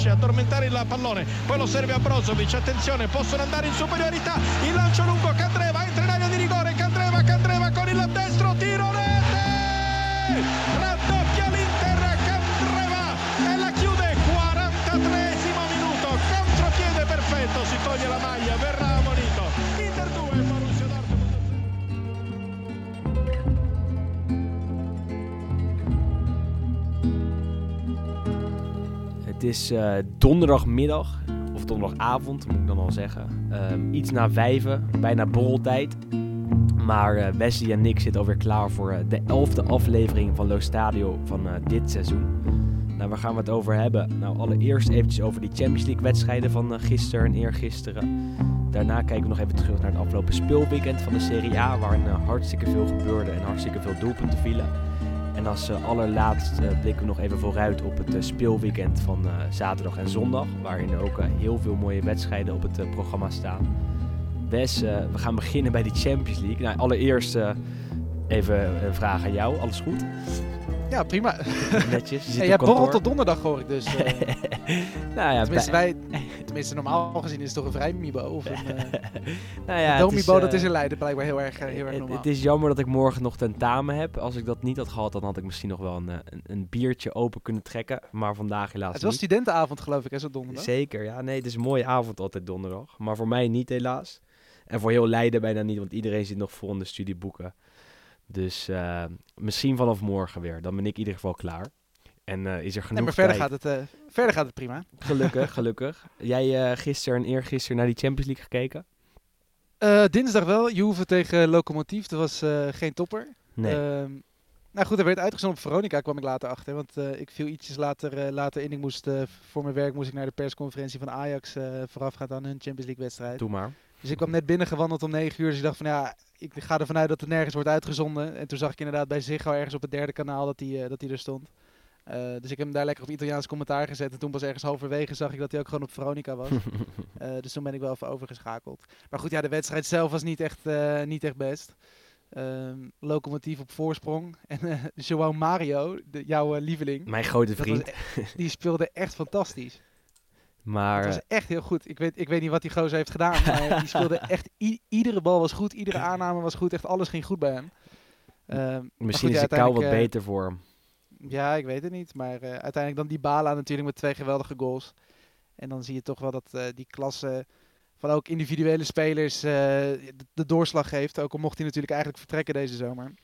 riesce a addormentare il pallone, poi lo serve a Brozovic, attenzione, possono andare in superiorità, il lancio lungo Candreva, entra in area Het is eh, donderdagmiddag, of donderdagavond moet ik dan al zeggen. Ehm, iets na vijven, bijna borreltijd. Maar eh, Wesley en Nick zitten alweer klaar voor eh, de elfde aflevering van Lo Stadio van dit seizoen. Nou, waar gaan we het over hebben? Nou, allereerst eventjes over die Champions League wedstrijden van gisteren en eergisteren. Daarna kijken we nog even terug naar het afgelopen speelweekend van de Serie A, waarin hartstikke veel gebeurde en hartstikke veel doelpunten vielen. En als eh, allerlaatst blikken we nog even vooruit op het eh, speelweekend van eh, zaterdag en zondag. Waarin ook heel veel mooie wedstrijden op het programma staan. Wes, we gaan beginnen bij die Champions League. Nou, allereerst even een vraag aan jou. Alles goed? Ja, prima. Netjes. Je op jij borrelt tot donderdag hoor ik dus. eh. nou ja, tenminste, bij- wij, tenminste, normaal gezien is het toch een vrijmibo of een uh, nou ja, domibo. is, dat eh, is in Leiden blijkbaar heel erg, eh, heel erg normaal. het is jammer dat ik morgen nog tentamen heb. Als ik dat niet had gehad, dan had ik misschien nog wel een, eh, een, een biertje open kunnen trekken. Maar vandaag helaas het was niet. studentenavond geloof ik, hè, zo donderdag. Zeker, ja. Nee, het is een mooie avond altijd donderdag. Maar voor mij niet helaas. En voor heel Leiden bijna niet, want iedereen zit nog vol in de studieboeken. Dus eh, misschien vanaf morgen weer. Dan ben ik in ieder geval klaar. En eh, is er genoeg Nee, maar verder tijd. gaat, het, eh, verder gaat het prima. Gelukkig, gelukkig. Jij gisteren en eergisteren naar die Champions League gekeken? Dinsdag wel, Juve tegen Lokomotief. Dat was geen topper. Nee. Ehm, nou goed, er werd uitgezonden op Veronica, kwam ik later achter. Want ik viel ietsjes later, later in. Ik moest, voor mijn werk moest ik naar de persconferentie van Ajax voorafgaand aan hun Champions League wedstrijd. Doe maar. Dus ik kwam net binnen gewandeld om 9 uur. Dus ik dacht van ja, ik ga ervan uit dat het nergens wordt uitgezonden. En toen zag ik inderdaad bij Ziggo ergens op het derde kanaal dat hij dat die er stond. Uh, dus ik heb hem daar lekker op Italiaans commentaar gezet. En toen pas ergens halverwege zag ik dat hij ook gewoon op Veronica was. uh, dus toen ben ik wel even overgeschakeld. Maar goed, ja, de wedstrijd zelf was niet echt, niet echt best. Um, locomotief op voorsprong. En João Mario, de, jouw lieveling. Mijn grote vriend. Was, die speelde echt fantastisch. Maar... Het was echt heel goed. Ik weet, ik weet niet wat die gozer heeft gedaan. Maar die speelde echt... iedere bal was goed. Iedere aanname was goed. Echt alles ging goed bij hem. Um, Misschien goed, is de kou wat uh, beter voor hem. Ja, ik weet het niet. Maar uh, uiteindelijk dan die Bala natuurlijk met twee geweldige goals. En dan zie je toch wel dat uh, die klasse van ook individuele spelers de, de, doorslag geeft. Ook al mocht hij natuurlijk eigenlijk vertrekken deze zomer.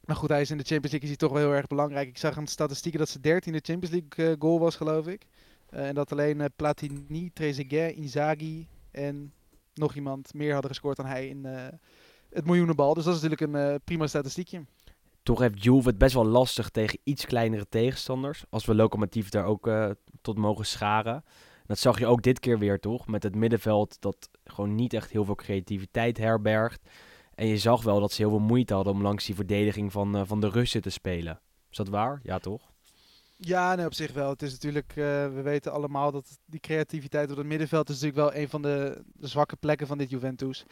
Maar goed, hij is in de Champions League is hij toch wel heel erg belangrijk. Ik zag aan de statistieken dat ze 13 de Champions League goal was, geloof ik. Uh, en dat alleen uh, Platini, Trezeguet, Inzaghi en nog iemand meer hadden gescoord dan hij in uh, het miljoenenbal. Dus dat is natuurlijk een prima statistiekje. Toch heeft Juve het best wel lastig tegen iets kleinere tegenstanders. Als we locomotief daar ook tot mogen scharen. Dat zag je ook dit keer weer, toch? Met het middenveld dat gewoon niet echt heel veel creativiteit herbergt. En je zag wel dat ze heel veel moeite hadden om langs die verdediging van, van de Russen te spelen. Is dat waar? Ja, toch? Ja, nee, op zich wel. Het is natuurlijk, uh, we weten allemaal dat die creativiteit op het middenveld is natuurlijk wel een van de, de zwakke plekken van dit Juventus.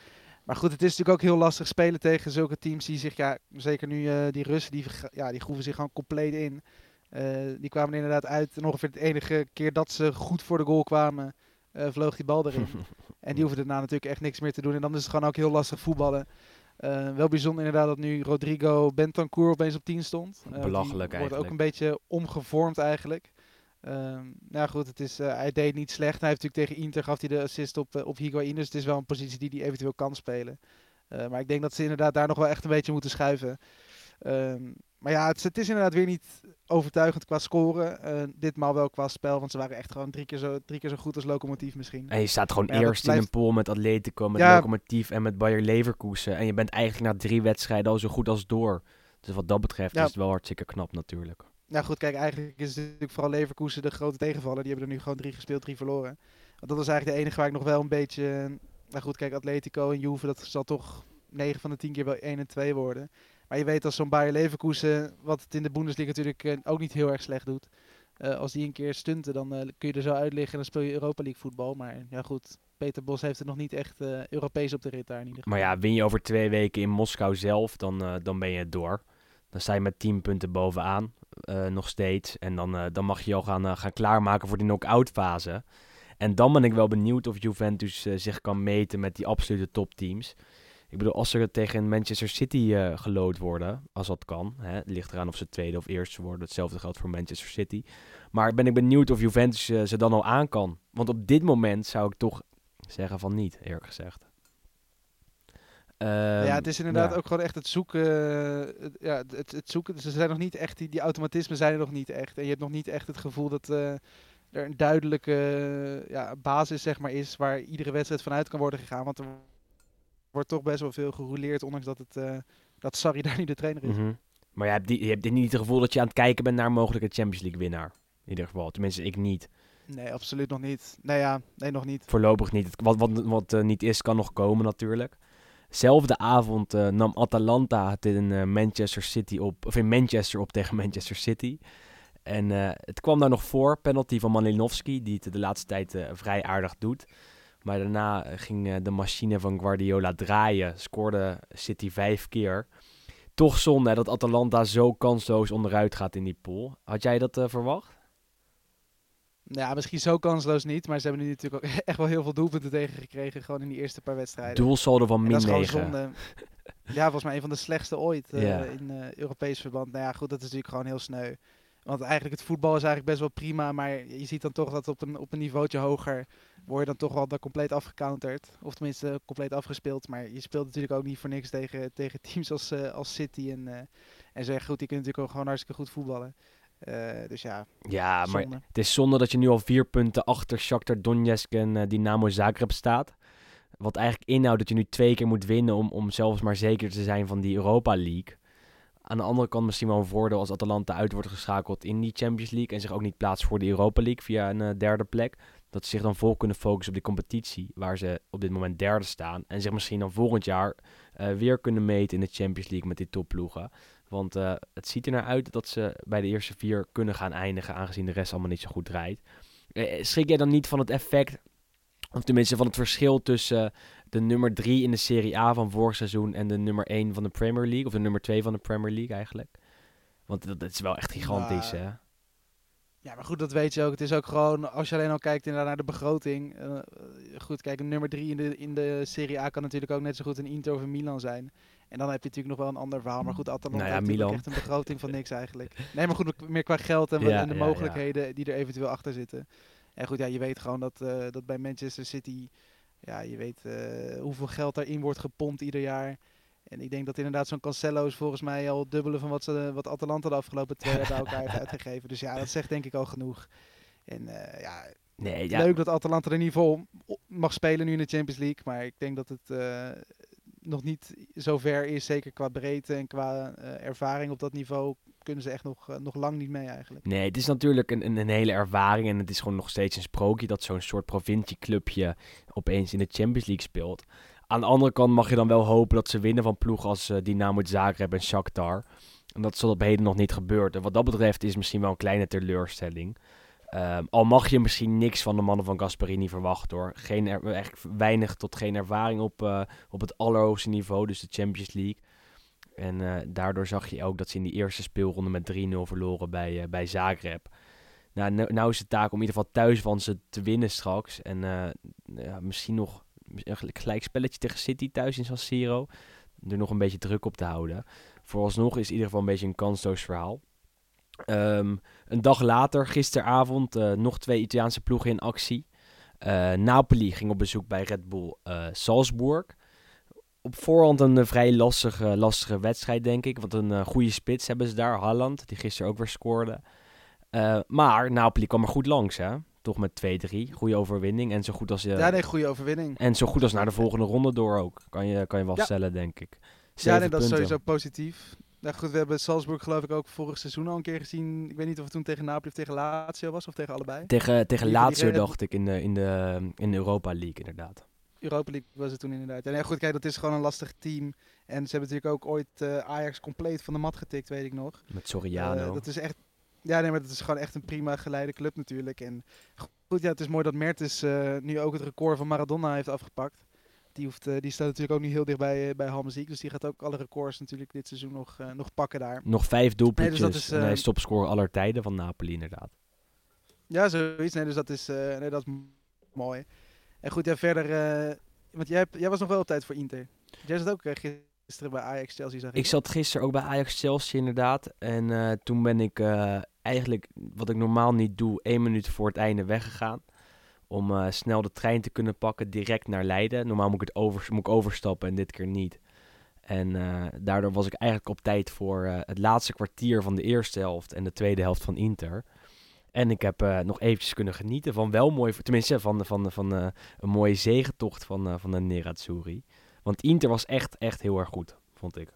Maar goed, het is natuurlijk ook heel lastig spelen tegen zulke teams die zich, ja, zeker nu uh, die Russen, die, ja, die groeven zich gewoon compleet in. Uh, die kwamen er inderdaad uit. En ongeveer de enige keer dat ze goed voor de goal kwamen, vloog die bal erin. en die hoeven daarna natuurlijk echt niks meer te doen. En dan is het gewoon ook heel lastig voetballen. Uh, wel bijzonder inderdaad dat nu Rodrigo Bentancur opeens op 10 stond. Uh, Belachelijk eigenlijk. wordt ook een beetje omgevormd eigenlijk. Uh, nou goed, het is, hij deed niet slecht. Hij heeft natuurlijk tegen Inter gaf hij de assist op, op Higuain. Dus het is wel een positie die hij eventueel kan spelen. Uh, maar ik denk dat ze inderdaad daar nog wel echt een beetje moeten schuiven. Um, maar ja, het, het, is inderdaad weer niet overtuigend qua scoren. Uh, ditmaal wel qua spel, want ze waren echt gewoon drie keer zo, drie keer zo goed als locomotief misschien. En je staat gewoon ja, eerst blijft... in een pool met Atletico, met ja. locomotief en met Bayer Leverkusen. En je bent eigenlijk na drie wedstrijden al zo goed als door. Dus wat dat betreft ja. is het wel hartstikke knap natuurlijk. Nou goed, kijk, eigenlijk is het natuurlijk vooral Leverkusen de grote tegenvaller. Die hebben er nu gewoon drie gespeeld, drie verloren. Want dat was eigenlijk de enige waar ik nog wel een beetje... Nou goed, kijk, Atletico en Juve, dat zal toch 9 van de 10 keer wel 1 en 2 worden. Maar je weet als zo'n Bayer Leverkusen, wat het in de Bundesliga natuurlijk uh, ook niet heel erg slecht doet. Uh, als die een keer stunten, dan uh, kun je er zo uitliggen en dan speel je Europa League voetbal. Maar ja goed, Peter Bos heeft het nog niet echt uh, Europees op de rit daar in ieder geval. Maar ja, win je over twee weken in Moskou zelf, dan, dan ben je door. Dan sta je met 10 punten bovenaan. eh, nog steeds. En dan, eh, dan mag je je al gaan, eh, gaan klaarmaken voor die knock-out fase. En dan ben ik wel benieuwd of Juventus eh, zich kan meten met die absolute topteams. Ik bedoel, als er tegen Manchester City eh gelood worden, als dat kan. Hè, het ligt eraan of ze tweede of eerste worden. Hetzelfde geldt voor Manchester City. Maar ben ik benieuwd of Juventus eh, ze dan al aan kan. Want op dit moment zou ik toch zeggen van niet, eerlijk gezegd. ja, het Ehm, is inderdaad ja. ook gewoon echt het zoeken. eh, het- ja, het, het zoeken. Ze zijn nog niet echt, die, die automatismen zijn er nog niet echt. En je hebt nog niet echt het gevoel dat er een duidelijke ja, basis zeg maar, is waar iedere wedstrijd vanuit kan worden gegaan. Want er wordt toch best wel veel gerouleerd, ondanks dat, het, eh, dat Sarri daar nu de trainer is. Mhm. Maar je hebt, die, je hebt niet het gevoel dat je aan het kijken bent naar een mogelijke Champions League winnaar. In ieder geval. Tenminste, ik niet. Nee, absoluut nog niet. Nee, ja, nee, nog niet. Voorlopig niet. Het- Wat, wat, wat eh, niet is, kan nog komen natuurlijk. Zelfde avond eh, nam Atalanta het in Manchester City op, of in Manchester op tegen Manchester City. En het kwam daar nog voor, penalty van Malinowski, die het de laatste tijd vrij aardig doet. Maar daarna eh, ging eh, de machine van Guardiola draaien, scoorde City vijf keer. Toch zonde dat Atalanta zo kansloos onderuit gaat in die pool. Had jij dat eh, verwacht? Ja, misschien zo kansloos niet. Maar ze hebben nu natuurlijk ook echt wel heel veel doelpunten tegen gekregen. Gewoon in die eerste paar wedstrijden. Doelsaldo van min dat is gewoon 9. zonde. Ja, volgens mij een van de slechtste ooit in Europees verband. Nou ja, goed, dat is natuurlijk gewoon heel sneu. Want eigenlijk het voetbal is eigenlijk best wel prima, maar je ziet dan toch dat op een, op een niveautje hoger word je dan toch wel daar compleet afgecounterd. Of tenminste compleet afgespeeld. Maar je speelt natuurlijk ook niet voor niks tegen, tegen teams als, eh, als City en, eh en zeg goed, die kunnen natuurlijk ook gewoon hartstikke goed voetballen. Eh, dus ja, Ja, maar. Het is zonde dat je nu al vier punten achter Shakhtar Donetsk en Dynamo Zagreb staat. Wat eigenlijk inhoudt dat je nu twee keer moet winnen om, om zelfs maar zeker te zijn van die Europa League. Aan de andere kant misschien wel een voordeel als Atalanta uit wordt geschakeld in die Champions League. En zich ook niet plaatst voor de Europa League via een eh, derde plek. Dat ze zich dan vol kunnen focussen op die competitie waar ze op dit moment derde staan. En zich misschien dan volgend jaar eh, weer kunnen meten in de Champions League met die topploegen. Want eh, het ziet er naar uit dat ze bij de eerste vier kunnen gaan eindigen, aangezien de rest allemaal niet zo goed draait. Schrik jij dan niet van het effect, of tenminste van het verschil tussen de nummer drie in de Serie A van vorig seizoen en de nummer 1 van de Premier League, of de nummer 2 van de Premier League eigenlijk? Want dat, dat is wel echt gigantisch, Nou, hè? Ja, maar goed, dat weet je ook. Het is ook gewoon, als je alleen al kijkt inderdaad naar de begroting. eh, goed, kijk, een nummer 3 in de, in de Serie A kan natuurlijk ook net zo goed een Inter of een Milan zijn. En dan heb je natuurlijk nog wel een ander verhaal. Maar goed, Atalanta Nou ja, Milan. echt een begroting van niks eigenlijk. Nee, maar goed, meer qua geld en, Ja, de ja, ja. mogelijkheden die er eventueel achter zitten. En goed, ja, je weet gewoon dat, eh, dat bij Manchester City, ja, je weet eh, hoeveel geld daarin wordt gepompt ieder jaar. En ik denk dat inderdaad zo'n Cancelo is volgens mij al het dubbele van wat, ze, wat Atalanta de afgelopen twee jaar bij elkaar heeft uitgegeven. Dus ja, dat zegt denk ik al genoeg. En eh, ja, Nee, ja, leuk dat Atalanta er niet vol mag spelen nu in de Champions League. Maar ik denk dat het eh, nog niet zo ver is. Zeker qua breedte en qua eh, ervaring op dat niveau kunnen ze echt nog, eh, nog lang niet mee eigenlijk. Nee, het is natuurlijk een, een, een hele ervaring en het is gewoon nog steeds een sprookje dat zo'n soort provincieclubje opeens in de Champions League speelt. Aan de andere kant mag je dan wel hopen dat ze winnen van ploegen als eh, Dynamo Zagreb en Shakhtar. En dat is tot op heden nog niet gebeurd. En wat dat betreft is misschien wel een kleine teleurstelling. Ehm, al mag je misschien niks van de mannen van Gasparini verwachten hoor. Geen er- eigenlijk weinig tot geen ervaring op, eh, op het allerhoogste niveau, dus de Champions League. En eh, daardoor zag je ook dat ze in die eerste speelronde met 3-0 verloren bij, eh, bij Zagreb. Nou, nou, nou is de taak om in ieder geval thuis van ze te winnen straks. En ja, misschien nog een gel- gelijkspelletje tegen City thuis in San Siro. Er nog een beetje druk op te houden. Vooralsnog is het in ieder geval een beetje een kansloos verhaal. Ehm, een dag later, gisteravond, eh, nog twee Italiaanse ploegen in actie. Eh, Napoli ging op bezoek bij Red Bull eh, Salzburg. Op voorhand een vrij lastige, lastige wedstrijd, denk ik. Want een goede spits hebben ze daar, Halland, die gisteren ook weer scoorde. Maar Napoli kwam er goed langs, hè? Toch met 2-3. Goede overwinning. En zo goed als, Ja, nee, goede overwinning. en zo goed als naar de volgende ronde door ook. Kan je, kan je wel Ja. stellen, denk ik. Ja, nee, dat is sowieso positief. Nou goed, we hebben Salzburg geloof ik ook vorig seizoen al een keer gezien. Ik weet niet of het toen tegen Napoli of tegen Lazio was of tegen allebei. Tegen, tegen Lazio dacht ik in de, in, de, in de Europa League, inderdaad. Europa League was het toen inderdaad. En ja, goed, kijk, dat is gewoon een lastig team. En ze hebben natuurlijk ook ooit eh, Ajax compleet van de mat getikt, weet ik nog. Met Soriano. Eh, dat is echt. Ja, nee, maar dat is gewoon echt een prima geleide club natuurlijk. En goed, ja, het is mooi dat Mertens eh, nu ook het record van Maradona heeft afgepakt. Die, hoeft, die staat natuurlijk ook niet heel dicht bij, bij Halmaziek. Dus die gaat ook alle records natuurlijk dit seizoen nog, nog pakken daar. Nog vijf doelpuntjes. Nee, dus dat is, aller tijden van Napoli inderdaad. Ja, zoiets. Nee, dus dat is, nee, dat is mooi. En goed, ja, verder... want jij, jij was nog wel op tijd voor Inter. Jij zat ook gisteren bij Ajax Chelsea, zag ik. Ik zat gisteren ook bij Ajax Chelsea inderdaad. En toen ben ik eigenlijk, wat ik normaal niet doe, één minuut voor het einde weggegaan om uh, snel de trein te kunnen pakken direct naar Leiden. Normaal moet ik, het over, moet ik overstappen en dit keer niet. En uh, daardoor was ik eigenlijk op tijd voor uh, het laatste kwartier van de eerste helft en de tweede helft van Inter. En ik heb nog eventjes kunnen genieten van wel mooi, tenminste van, van, van een mooie zegentocht van, van de Nerazzurri. Want Inter was echt, echt heel erg goed, vond ik.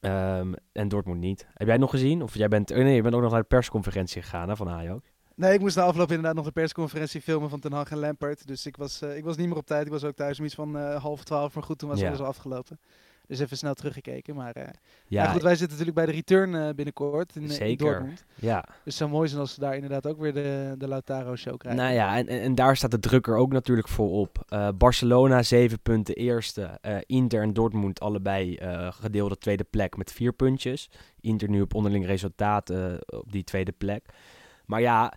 Um, en Dortmund niet. Heb jij nog gezien? Of jij bent, oh nee, je bent ook nog naar de persconferentie gegaan hè, van Ajax. Nee, ik moest na afloop inderdaad nog de persconferentie filmen van Ten Hag en Lampert. Dus ik was, uh, ik was niet meer op tijd. Ik was ook thuis om iets van uh, half twaalf. Maar goed, toen was ja. alles al afgelopen. Dus even snel teruggekeken. Maar uh, ja. goed, wij zitten natuurlijk bij de return binnenkort in, Zeker. in Dortmund. Ja. Dus het zou mooi zijn als ze daar inderdaad ook weer de, de Lautaro-show krijgen. Nou ja, en, en daar staat de druk er ook natuurlijk voor op. Barcelona zeven punten eerste. Inter en Dortmund allebei gedeelde tweede plek met vier puntjes. Inter nu op onderling resultaten op die tweede plek. Maar ja,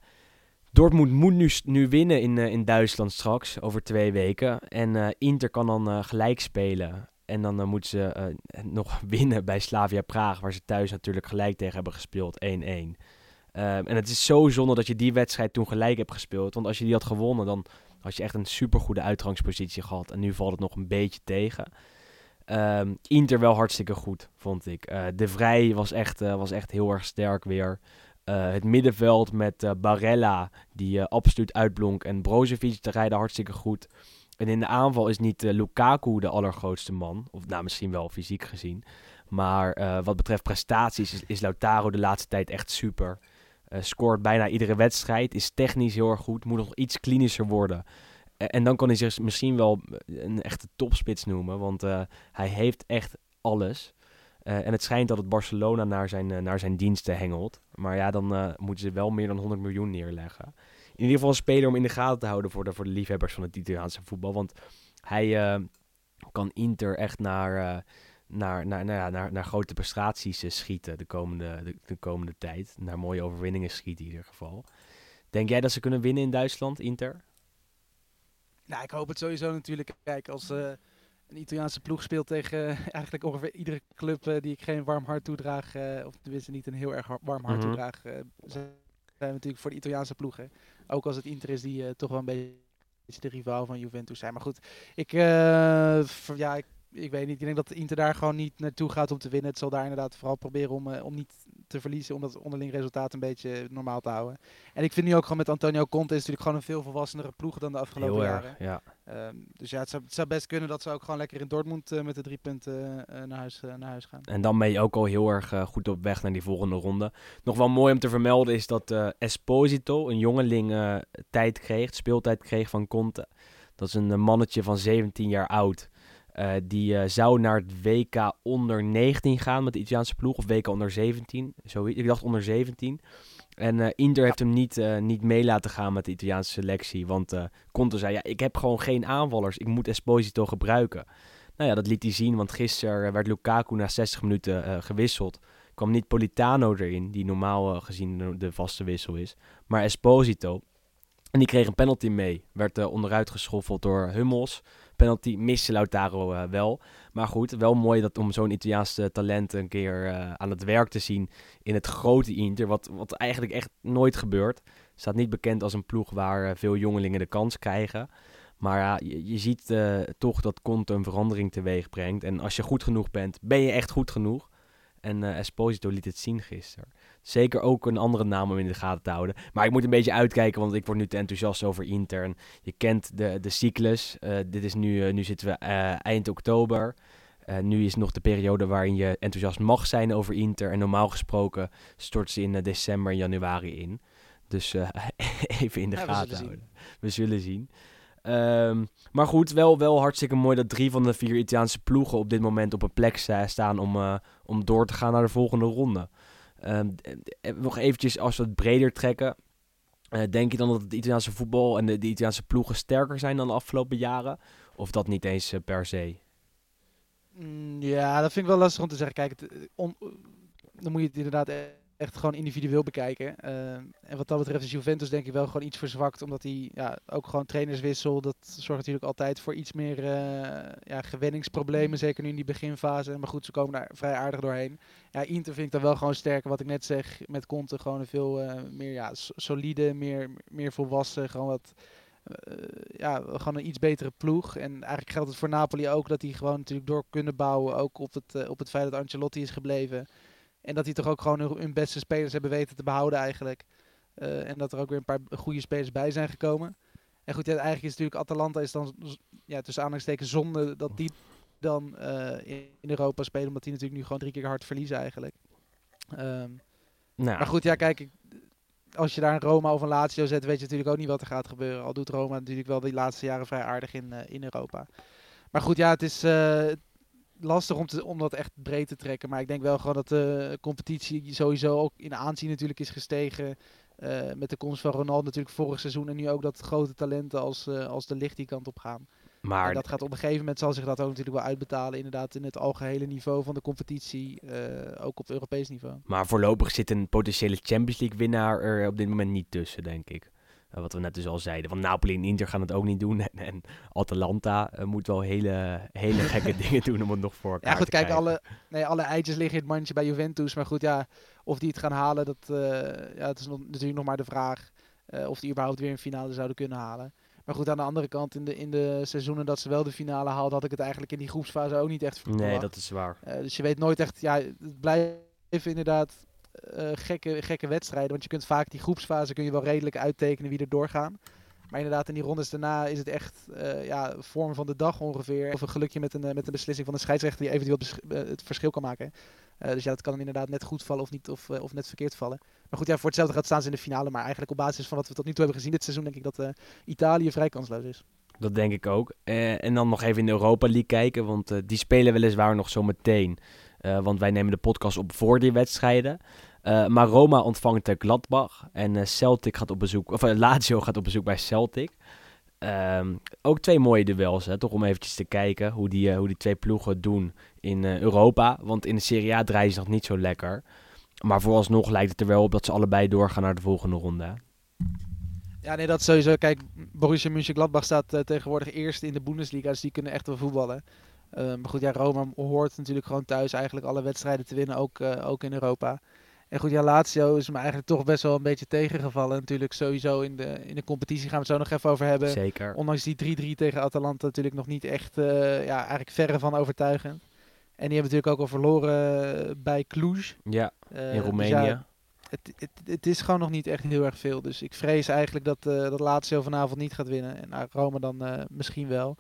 Dortmund moet nu, nu winnen in, uh, in Duitsland straks, over twee weken. En uh, Inter kan dan uh, gelijk spelen. En dan moeten ze nog winnen bij Slavia Praag, waar ze thuis natuurlijk gelijk tegen hebben gespeeld, 1-1. Ehm, en het is zo zonde dat je die wedstrijd toen gelijk hebt gespeeld. Want als je die had gewonnen, dan had je echt een supergoede uitgangspositie gehad. En nu valt het nog een beetje tegen. Um, Inter wel hartstikke goed, vond ik. de Vrij was echt, was echt heel erg sterk weer. Uh, het middenveld met uh, Barella, die uh, absoluut uitblonk. En Brozovic te rijden hartstikke goed. En in de aanval is niet Lukaku de allergrootste man. Of nou, misschien wel fysiek gezien. Maar wat betreft prestaties is, is, Lautaro de laatste tijd echt super. scoort bijna iedere wedstrijd. Is technisch heel erg goed. Moet nog iets klinischer worden. en dan kan hij zich misschien wel een echte topspits noemen. Want hij heeft echt alles. Uh, en het schijnt dat het Barcelona naar zijn, uh, naar zijn diensten hengelt. Maar ja, dan uh, moeten ze wel meer dan 100 miljoen neerleggen. In ieder geval een speler om in de gaten te houden voor de, voor de liefhebbers van het Italiaanse voetbal. Want hij kan Inter echt naar, naar, naar, nou ja, naar, naar grote prestaties schieten de komende, de, de, komende tijd. Naar mooie overwinningen schieten in ieder geval. Denk jij dat ze kunnen winnen in Duitsland, Inter? Nou, ik hoop het sowieso natuurlijk. Kijk, als een Italiaanse ploeg speelt tegen eh, eigenlijk ongeveer iedere club uh, die ik geen warm hart toedraag, uh, of tenminste niet een heel erg warm hart mm toedraag, zijn we natuurlijk voor de Italiaanse ploegen. Ook als het Inter is die toch wel een beetje de rivaal van Juventus zijn. Maar goed, ik, ja, ik, ik, weet niet. Ik denk dat Inter daar gewoon niet naartoe gaat om te winnen. Het zal daar inderdaad vooral proberen om, om niet te verliezen, om dat onderling resultaat een beetje normaal te houden. En ik vind nu ook gewoon met Antonio Conte is natuurlijk gewoon een veel volwassenere ploeg dan de afgelopen Heel jaren. Erg, ja. Um, dus ja, het zou, het zou, best kunnen dat ze ook gewoon lekker in Dortmund uh, met de drie punten uh, naar, huis, naar huis gaan. En dan ben je ook al heel erg goed op weg naar die volgende ronde. Nog wel mooi om te vermelden is dat Esposito, een jongeling, tijd kreeg, speeltijd kreeg van Conte. Dat is een mannetje van 17 jaar oud. Uh, die uh, zou naar het WK onder 19 gaan met de Italiaanse ploeg. Of WK onder 17. Zo, ik dacht onder 17. En uh, Inter heeft hem niet, niet mee laten gaan met de Italiaanse selectie. Want Conte zei, ja, ik heb gewoon geen aanvallers. Ik moet Esposito gebruiken. Nou ja, dat liet hij zien. Want gisteren werd Lukaku na 60 minuten gewisseld. Kwam niet Politano erin, die normaal gezien de vaste wissel is. Maar Esposito. En die kreeg een penalty mee. Werd onderuit geschoffeld door Hummels penalty miste Lautaro uh, wel. Maar goed, wel mooi dat om zo'n Italiaanse talent een keer uh, aan het werk te zien in het grote Inter. Wat, wat eigenlijk echt nooit gebeurt. Staat niet bekend als een ploeg waar veel jongelingen de kans krijgen. Maar ja, je, ziet toch dat Conte een verandering teweeg brengt. En als je goed genoeg bent, ben je echt goed genoeg. En Esposito liet het zien gisteren. Zeker ook een andere naam om in de gaten te houden. Maar ik moet een beetje uitkijken, want ik word nu te enthousiast over Inter. je kent de, de cyclus. Uh, dit is nu, uh, nu zitten we uh, eind oktober. nu is nog de periode waarin je enthousiast mag zijn over Inter. En normaal gesproken stort ze in december en januari in. Dus even in de gaten houden. We zullen zien. Um, maar goed, wel, wel hartstikke mooi dat drie van de vier Italiaanse ploegen op dit moment op een plek staan om, om door te gaan naar de volgende ronde. Um, nog eventjes, als we het breder trekken. Uh, denk je dan dat het Italiaanse voetbal en de, de, Italiaanse ploegen sterker zijn dan de afgelopen jaren? Of dat niet eens per se? Mm, ja, dat vind ik wel lastig om te zeggen. Kijk, dan moet je het inderdaad echt gewoon individueel bekijken. Uh, en wat dat betreft is Juventus denk ik wel gewoon iets verzwakt. Omdat hij ja, ook gewoon trainerswissel. Dat zorgt natuurlijk altijd voor iets meer uh, ja, gewenningsproblemen. Zeker nu in die beginfase. Maar goed, ze komen daar vrij aardig doorheen. Ja, Inter vind ik dan wel gewoon sterker. Wat ik net zeg met Conte. Gewoon een veel uh, meer ja, solide, meer, meer volwassen. Gewoon wat... ja, gewoon een iets betere ploeg. En eigenlijk geldt het voor Napoli ook dat die gewoon natuurlijk door kunnen bouwen. Ook op het, op het feit dat Ancelotti is gebleven. En dat hij toch ook gewoon hun beste spelers hebben weten te behouden eigenlijk. Uh, en dat er ook weer een paar goede spelers bij zijn gekomen. En goed, ja, eigenlijk is natuurlijk Atalanta is dan ja, tussen aanhalingstekens zonde dat die dan uh, in Europa spelen. Omdat die natuurlijk nu gewoon drie keer hard verliezen eigenlijk. Um, nou. Maar goed, ja kijk, als je daar een Roma of een Lazio zet, weet je natuurlijk ook niet wat er gaat gebeuren. Al doet Roma natuurlijk wel die laatste jaren vrij aardig in, uh, in Europa. Maar goed, ja, het is, lastig om, te, om dat echt breed te trekken. Maar ik denk wel gewoon dat de competitie sowieso ook in aanzien natuurlijk is gestegen. Uh, met de komst van Ronaldo natuurlijk vorig seizoen. En nu ook dat grote talenten als, uh, als de licht die kant op gaan. Maar en dat gaat op een gegeven moment zal zich dat ook natuurlijk wel uitbetalen. Inderdaad in het algehele niveau van de competitie. Uh, ook op Europees niveau. Maar voorlopig zit een potentiële Champions League winnaar er op dit moment niet tussen, denk ik. Uh, wat we net dus al zeiden. Want Napoli en Inter gaan het ook niet doen. En, en Atalanta uh, moet wel hele, hele gekke dingen doen om het nog voor elkaar Ja goed, kijk, alle, nee, alle eitjes liggen in het mandje bij Juventus. Maar goed, ja, of die het gaan halen, dat uh, ja, het is nog, natuurlijk nog maar de vraag. of die überhaupt weer een finale zouden kunnen halen. Maar goed, aan de andere kant, in de, in de seizoenen dat ze wel de finale haalden, had ik het eigenlijk in die groepsfase ook niet echt verwacht. Nee, dat is waar. dus je weet nooit echt, ja, het blijft inderdaad uh, gekke, gekke wedstrijden. Want je kunt vaak die groepsfase kun je wel redelijk uittekenen wie er doorgaan. Maar inderdaad, in die rondes daarna is het echt uh, ja, vorm van de dag ongeveer. Of een gelukje met een, uh, met een beslissing van de scheidsrechter die eventueel het verschil kan maken. dus ja, dat kan inderdaad net goed vallen of, niet, of, of net verkeerd vallen. Maar goed, ja, voor hetzelfde gaat staan ze in de finale. Maar eigenlijk op basis van wat we tot nu toe hebben gezien dit seizoen, denk ik dat Italië vrij kansloos is. Dat denk ik ook. en dan nog even in de Europa League kijken, want die spelen weliswaar nog zo meteen. want wij nemen de podcast op voor die wedstrijden. Uh, maar Roma ontvangt de Gladbach en uh, Celtic gaat op bezoek, of uh, Lazio gaat op bezoek bij Celtic. Um, ook twee mooie duels, hè, toch om eventjes te kijken hoe die, hoe die twee ploegen doen in Europa. Want in de Serie A draaien ze nog niet zo lekker. Maar vooralsnog lijkt het er wel op dat ze allebei doorgaan naar de volgende ronde. Ja, nee, dat sowieso. Kijk, Borussia Mönchengladbach staat tegenwoordig eerst in de Bundesliga, dus die kunnen echt wel voetballen. maar goed, ja, Roma hoort natuurlijk gewoon thuis eigenlijk alle wedstrijden te winnen, ook, ook in Europa. En goed, ja, Lazio is me eigenlijk toch best wel een beetje tegengevallen. Natuurlijk sowieso in de, in de competitie gaan we het zo nog even over hebben. Zeker. Ondanks die 3-3 tegen Atalanta natuurlijk nog niet echt, uh, ja, eigenlijk verre van overtuigend. En die hebben natuurlijk ook al verloren bij Cluj. Ja, uh, in Roemenië. Dus ja, het, het, het, is gewoon nog niet echt heel erg veel. Dus ik vrees eigenlijk dat, uh, dat Lazio vanavond niet gaat winnen. En nou, Rome dan misschien wel.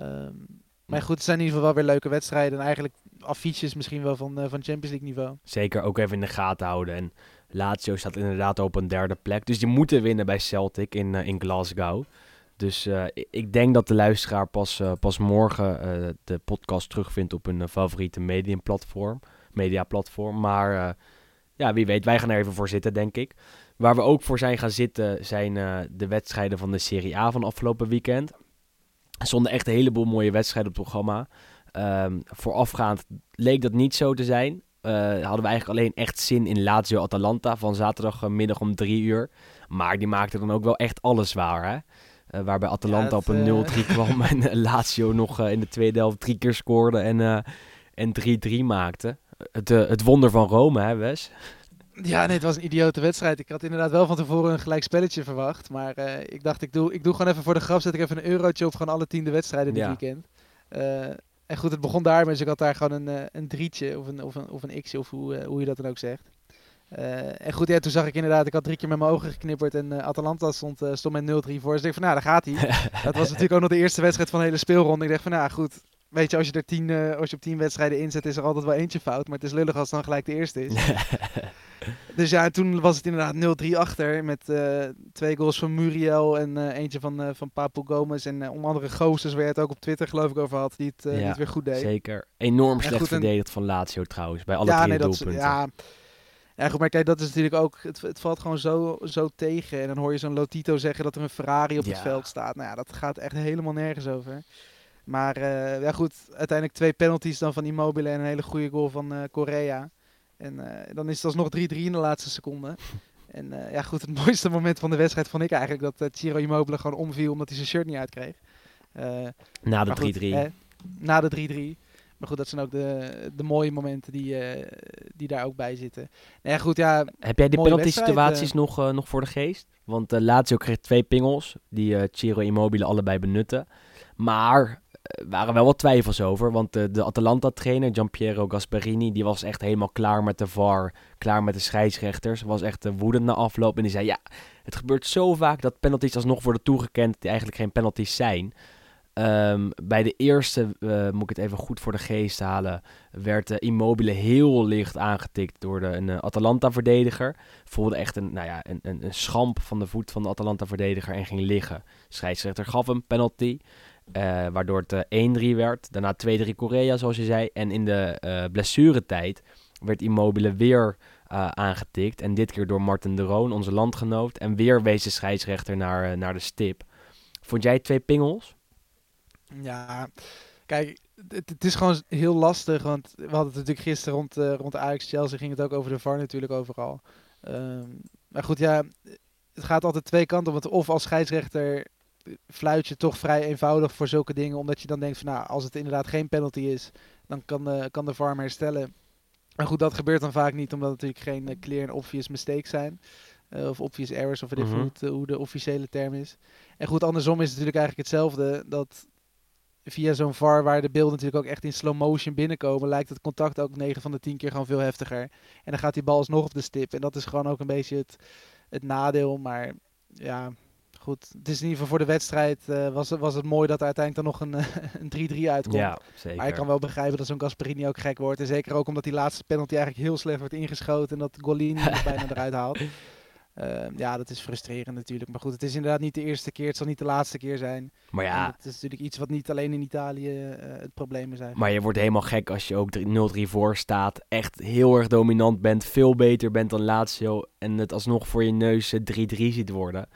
Um, maar goed, het zijn in ieder geval wel weer leuke wedstrijden. En eigenlijk affiches misschien wel van, uh, van Champions League niveau. Zeker, ook even in de gaten houden. En Lazio staat inderdaad op een derde plek. Dus die moeten winnen bij Celtic in, uh, in Glasgow. Dus uh, ik denk dat de luisteraar pas, pas morgen de podcast terugvindt op een favoriete mediaplatform. mediaplatform. Maar ja, wie weet, wij gaan er even voor zitten, denk ik. Waar we ook voor zijn gaan zitten zijn de wedstrijden van de Serie A van afgelopen weekend. Er stonden echt een heleboel mooie wedstrijden op het programma. Um, voorafgaand leek dat niet zo te zijn. Uh, hadden we eigenlijk alleen echt zin in Lazio Atalanta van zaterdagmiddag om drie uur. Maar die maakte dan ook wel echt alles waar. Hè? Uh, waarbij Atalanta op een 0-3 uh... kwam en Lazio nog in de tweede helft drie keer scoorde en, en 3-3 maakte. Het, het wonder van Rome, hè Wes? Ja, nee, het was een idiote wedstrijd. Ik had inderdaad wel van tevoren een gelijk spelletje verwacht. Maar uh, ik dacht, ik doe, ik doe gewoon even voor de grap, zet ik even een eurotje op gewoon alle tiende wedstrijden dit ja. weekend. Uh, en goed, het begon daarmee, dus ik had daar gewoon een, uh, een drietje of een, of een, of een x'je of hoe, hoe je dat dan ook zegt. en goed, ja, toen zag ik inderdaad, ik had drie keer met mijn ogen geknipperd en Atalanta stond, stond met 0-3 voor. Dus ik dacht van, nou, daar gaat hij. dat was natuurlijk ook nog de eerste wedstrijd van de hele speelronde. Ik dacht van, nou goed, weet je, als je er tien, als je op tien wedstrijden inzet, is er altijd wel eentje fout. Maar het is lullig als het dan gelijk de eerste is. Dus ja, toen was het inderdaad 0-3 achter. Met uh, twee goals van Muriel en uh, eentje van, uh, van Papu Gomez. En onder andere Gozes waar je het ook op Twitter geloof ik over had. Die het ja, niet weer goed deed. Zeker. Enorm slecht goed, verdedigd van Lazio trouwens. Bij alle ja, drie nee, doelpunten. ja, ja, goed, maar kijk, dat is natuurlijk ook... Het, het valt gewoon zo, zo tegen. En dan hoor je zo'n Lotito zeggen dat er een Ferrari op het veld staat. Nou ja, dat gaat echt helemaal nergens over. Maar eh, ja goed, uiteindelijk twee penalties dan van Immobile en een hele goede goal van uh, Correa. En uh, dan is het alsnog 3-3 in de laatste seconde. En ja goed, het mooiste moment van de wedstrijd vond ik eigenlijk dat Ciro Immobile gewoon omviel omdat hij zijn shirt niet uitkreeg. na de 3-3. na de 3-3. Maar goed, dat zijn ook de, de mooie momenten die, die daar ook bij zitten. Nou ja, goed, ja, Heb jij de penalty situaties nog, nog voor de geest? Want uh, Lazio kreeg twee pingels, die Ciro Immobile allebei benutten. Maar waren wel wat twijfels over, want de Atalanta-trainer Giampiero Gasperini, die was echt helemaal klaar met de VAR, klaar met de scheidsrechters. Was echt woedend na afloop en die zei, ja, het gebeurt zo vaak dat penalties alsnog worden toegekend die eigenlijk geen penalties zijn. Um, bij de eerste, uh, moet ik het even goed voor de geest halen, werd uh, Immobile heel licht aangetikt door de, een Atalanta-verdediger. Voelde echt een, nou ja, een, een, een, schamp van de voet van de Atalanta-verdediger en ging liggen. Scheidsrechter gaf hem penalty, waardoor het 1-3 werd. Daarna 2-3 Korea, zoals je zei. En in de blessuretijd werd Immobile weer aangetikt. En dit keer door Martin de Roon, onze landgenoot. En weer wees de scheidsrechter naar, naar de stip. Vond jij twee pingels? Ja, kijk, het, is gewoon heel lastig, want we hadden het natuurlijk gisteren rond, uh, rond Ajax-Chelsea, ging het ook over de VAR natuurlijk overal. Um, maar goed, ja, het gaat altijd twee kanten, want of als scheidsrechter fluit je toch vrij eenvoudig voor zulke dingen, omdat je dan denkt van, nou, als het inderdaad geen penalty is, dan kan de, kan de VAR herstellen. Maar goed, dat gebeurt dan vaak niet, omdat het natuurlijk geen uh, clear en obvious mistakes zijn. Uh, of obvious errors, of weet mm -hmm. hoe, hoe de officiële term is. En goed, andersom is het natuurlijk eigenlijk hetzelfde, dat via zo'n VAR waar de beelden natuurlijk ook echt in slow motion binnenkomen, lijkt het contact ook 9 van de 10 keer gewoon veel heftiger. En dan gaat die bal alsnog op de stip. En dat is gewoon ook een beetje het, het nadeel. Maar ja, goed. Het is in ieder geval voor de wedstrijd uh, was, was het mooi dat er uiteindelijk dan nog een, een 3-3 uitkomt. Ja, zeker. Maar ik kan wel begrijpen dat zo'n Gasperini ook gek wordt. En zeker ook omdat die laatste penalty eigenlijk heel slecht wordt ingeschoten en dat Golini bijna eruit haalt. Uh, ja, dat is frustrerend natuurlijk. Maar goed, het is inderdaad niet de eerste keer. Het zal niet de laatste keer zijn. Maar ja. het is natuurlijk iets wat niet alleen in Italië uh, het probleem is. Maar je wordt helemaal gek als je ook 0-3 voor staat. Echt heel erg dominant bent. Veel beter bent dan Lazio. En het alsnog voor je neus 3-3 ziet worden.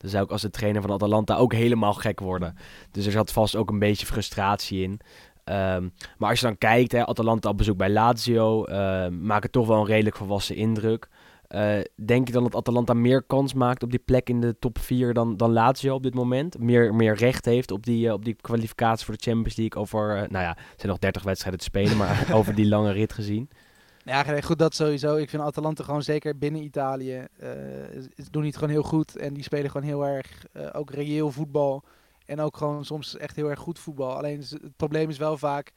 Dan zou ik als de trainer van Atalanta ook helemaal gek worden. Dus er zat vast ook een beetje frustratie in. Um, maar als je dan kijkt, hè, Atalanta op bezoek bij Lazio, uh, maakt toch wel een redelijk volwassen indruk. Uh, denk je dan dat Atalanta meer kans maakt op die plek in de top 4 dan, dan Lazio op dit moment? Meer, meer recht heeft op die, uh, op die kwalificatie voor de Champions League over, uh, nou ja, er zijn nog 30 wedstrijden te spelen, maar over die lange rit gezien? Ja, goed, dat sowieso. Ik vind Atalanta gewoon zeker binnen Italië, doen niet gewoon heel goed. En die spelen gewoon heel erg, ook reëel voetbal. En ook gewoon soms echt heel erg goed voetbal. Alleen het probleem is wel vaak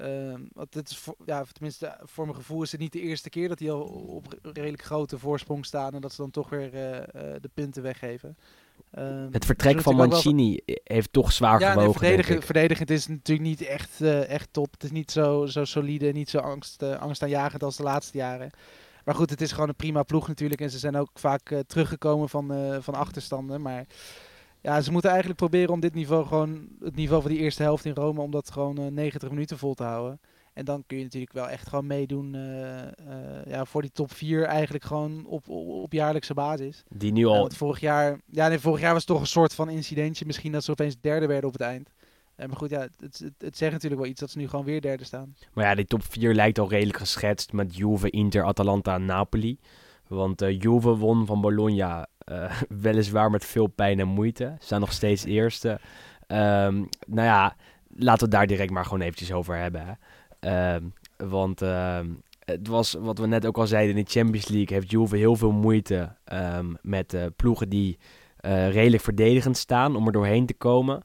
Uh, want het is voor, ja, tenminste, voor mijn gevoel is het niet de eerste keer dat die al op redelijk grote voorsprong staan en dat ze dan toch weer uh, uh, de punten weggeven. Uh, het vertrek van Mancini wel... heeft toch zwaar ja, gewogen. Nee, verdedigend, verdedigend is natuurlijk niet echt, eh, echt top. Het is niet zo, zo solide, niet zo angst, angstaanjagend als de laatste jaren. Maar goed, het is gewoon een prima ploeg natuurlijk. En ze zijn ook vaak teruggekomen van, van achterstanden. Maar ja, ze moeten eigenlijk proberen om dit niveau gewoon, het niveau van die eerste helft in Rome, om dat gewoon uh, 90 minuten vol te houden. En dan kun je natuurlijk wel echt gewoon meedoen uh, uh, ja, voor die top 4 eigenlijk gewoon op, op, op jaarlijkse basis. Die nu al... vorig jaar, ja, nee, vorig jaar was het toch een soort van incidentje. Misschien dat ze opeens derde werden op het eind. maar goed, ja, het, het, het, zegt natuurlijk wel iets dat ze nu gewoon weer derde staan. Maar ja, die top 4 lijkt al redelijk geschetst met Juve, Inter, Atalanta Napoli. Want uh, Juve won van Bologna uh, weliswaar met veel pijn en moeite. Ze staan nog steeds eerste. Um, nou ja, laten we het daar direct maar gewoon eventjes over hebben. Hè. Um, want um, het was wat we net ook al zeiden in de Champions League heeft Juve heel veel moeite met uh, ploegen die uh, redelijk verdedigend staan om er doorheen te komen.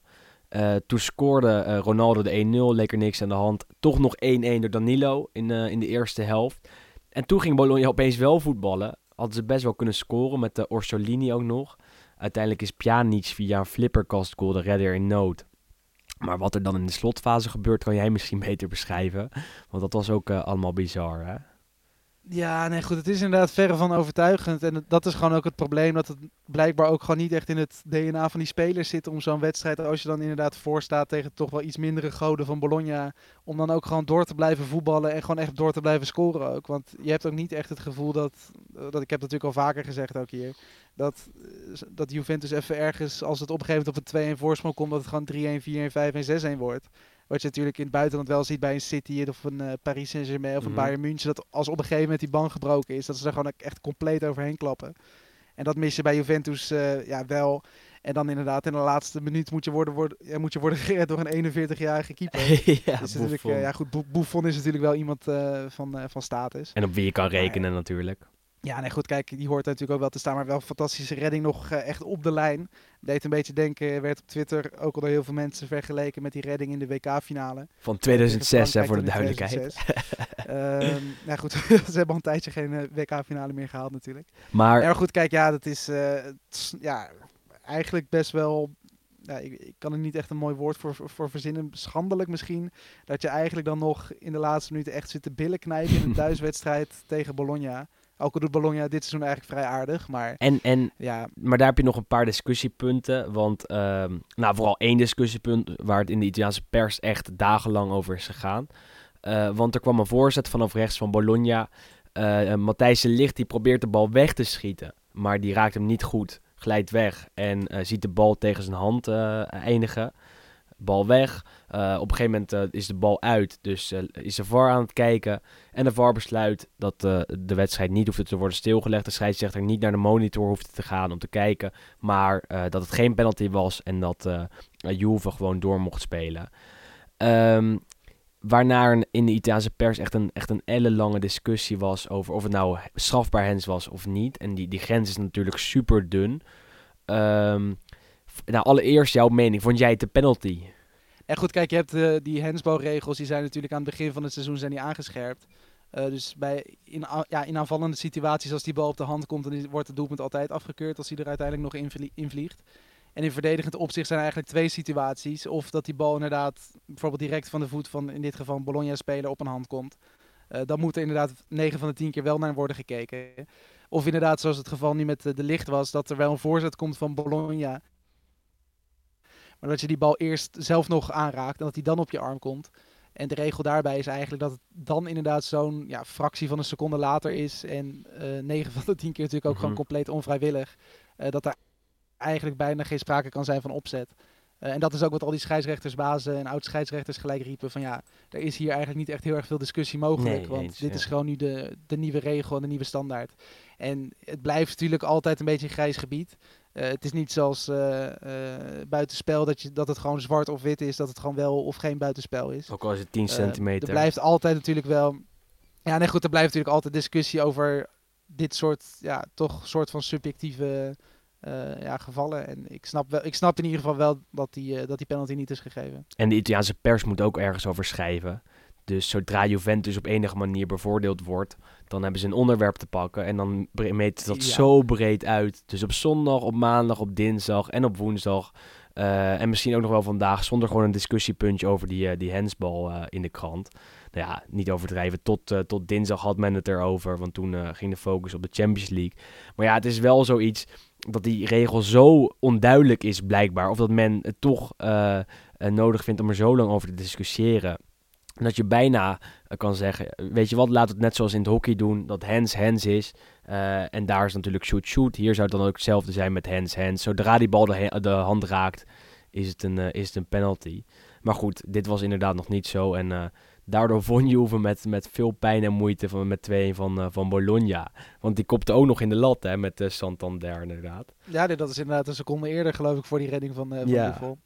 Toen scoorde Ronaldo de 1-0, leek er niks aan de hand. Toch nog 1-1 door Danilo in, in de eerste helft. En toen ging Bologna opeens wel voetballen hadden ze best wel kunnen scoren met de Orsolini ook nog. Uiteindelijk is Pjanic via een flipperkast goal de redder in nood. Maar wat er dan in de slotfase gebeurt, kan jij misschien beter beschrijven. Want dat was ook uh, allemaal bizar, hè? Ja, nee, goed. Het is inderdaad verre van overtuigend. En dat is gewoon ook het probleem. Dat het blijkbaar ook gewoon niet echt in het DNA van die spelers zit. Om zo'n wedstrijd, als je dan inderdaad voorstaat tegen toch wel iets mindere goden van Bologna. Om dan ook gewoon door te blijven voetballen. En gewoon echt door te blijven scoren ook. Want je hebt ook niet echt het gevoel dat. dat ik heb natuurlijk al vaker gezegd ook hier. Dat, dat Juventus even ergens, als het op een gegeven moment op een 2-1 voorsprong komt. Dat het gewoon 3-1, 4-1, 5-1, 6-1 wordt. Wat je natuurlijk in het buitenland wel ziet bij een City of een uh, Paris Saint-Germain of een mm -hmm. Bayern München. Dat als op een gegeven moment die band gebroken is, dat ze er gewoon echt compleet overheen klappen. En dat mis je bij Juventus uh, ja, wel. En dan inderdaad in de laatste minuut moet je worden, worden, ja, moet je worden gered door een 41-jarige keeper. ja, dus natuurlijk, uh, ja, goed, Buffon is natuurlijk wel iemand van, van status. En op wie je kan rekenen natuurlijk. Ja, nee, goed, kijk, die hoort natuurlijk ook wel te staan, maar wel een fantastische redding nog uh, echt op de lijn. Deed een beetje denken, werd op Twitter ook al door heel veel mensen vergeleken met die redding in de WK-finale. Van 2006, hè, voor de duidelijkheid. um, nou goed, ze hebben al een tijdje geen uh, WK-finale meer gehaald natuurlijk. Maar... Ja, goed, kijk, ja, dat is, uh, ja, eigenlijk best wel... Ja, ik, ik, kan er niet echt een mooi woord voor, voor, voor, verzinnen. Schandelijk misschien. Dat je eigenlijk dan nog in de laatste minuten echt zit te billen knijpen in een thuiswedstrijd tegen Bologna. Ook al doet Bologna dit seizoen eigenlijk vrij aardig, maar... En, en, ja. Maar daar heb je nog een paar discussiepunten, want... Uh, nou, vooral één discussiepunt waar het in de Italiaanse pers echt dagenlang over is gegaan. Uh, want er kwam een voorzet vanaf rechts van Bologna. Uh, Matthijs de Ligt die probeert de bal weg te schieten, maar die raakt hem niet goed. Glijdt weg en uh, ziet de bal tegen zijn hand eindigen bal weg. Uh, op een gegeven moment uh, is de bal uit, dus uh, is de VAR aan het kijken. En de VAR besluit dat de wedstrijd niet hoeft te worden stilgelegd. De scheidsrechter niet naar de monitor hoeft te gaan om te kijken. Maar dat het geen penalty was en dat Juve gewoon door mocht spelen. Um, waarna in de Italiaanse pers echt een, echt een ellenlange discussie was over of het nou strafbaar hens was of niet. En die, die grens is natuurlijk super dun. Um, nou, allereerst jouw mening. Vond jij het de penalty? En goed, kijk, je hebt uh, die hensbalregels, die zijn natuurlijk aan het begin van het seizoen zijn die aangescherpt. Uh, dus bij in, ja, in aanvallende situaties, als die bal op de hand komt, dan wordt het doelpunt altijd afgekeurd als hij er uiteindelijk nog in, in vliegt. En in verdedigend opzicht zijn er eigenlijk twee situaties. Of dat die bal inderdaad bijvoorbeeld direct van de voet van in dit geval Bologna-speler op een hand komt. Uh, dan moet er inderdaad 9 van de 10 keer wel naar worden gekeken. Of inderdaad, zoals het geval nu met de licht was, dat er wel een voorzet komt van Bologna. Maar dat je die bal eerst zelf nog aanraakt en dat hij dan op je arm komt. En de regel daarbij is eigenlijk dat het dan inderdaad zo'n ja, fractie van een seconde later is. En uh, 9 van de 10 keer natuurlijk ook mm -hmm. gewoon compleet onvrijwillig. Uh, dat er eigenlijk bijna geen sprake kan zijn van opzet. Uh, en dat is ook wat al die scheidsrechtersbazen en oud-scheidsrechters gelijk riepen. Van ja, er is hier eigenlijk niet echt heel erg veel discussie mogelijk. Nee, want eens, dit ja. is gewoon nu de, de nieuwe regel en de nieuwe standaard. En het blijft natuurlijk altijd een beetje een grijs gebied. Uh, het is niet zoals uh, uh, buitenspel dat, je, dat het gewoon zwart of wit is, dat het gewoon wel of geen buitenspel is. Ook al is het 10 centimeter. Er blijft altijd natuurlijk wel. Ja, nee, goed, er blijft natuurlijk altijd discussie over dit soort, ja, toch soort van subjectieve ja, gevallen. En ik snap, wel, ik snap in ieder geval wel dat die, dat die penalty niet is gegeven. En de Italiaanse pers moet ook ergens over schrijven. Dus zodra Juventus op enige manier bevoordeeld wordt, dan hebben ze een onderwerp te pakken. En dan ze dat Ja. zo breed uit. Dus op zondag, op maandag, op dinsdag en op woensdag. eh, en misschien ook nog wel vandaag, zonder gewoon een discussiepuntje over die, eh, die hensbal eh, in de krant. Nou ja, niet overdrijven. Tot, tot dinsdag had men het erover, want toen ging de focus op de Champions League. Maar ja, het is wel zoiets dat die regel zo onduidelijk is blijkbaar. Of dat men het toch nodig vindt om er zo lang over te discussiëren. Dat je bijna eh, kan zeggen, weet je wat, laat het net zoals in het hockey doen, dat hands hands is. Eh, en daar is natuurlijk shoot shoot. Hier zou het dan ook hetzelfde zijn met hands hands. Zodra die bal de, hand raakt, is het, een, eh, is het een penalty. Maar goed, dit was inderdaad nog niet zo. En eh, daardoor won Juve met, met veel pijn en moeite van, met 2 van, van Bologna. Want die kopte ook nog in de lat hè, met Santander inderdaad. Ja, nee, dat is inderdaad een seconde eerder, geloof ik, voor die redding van, van Ja, Buffon.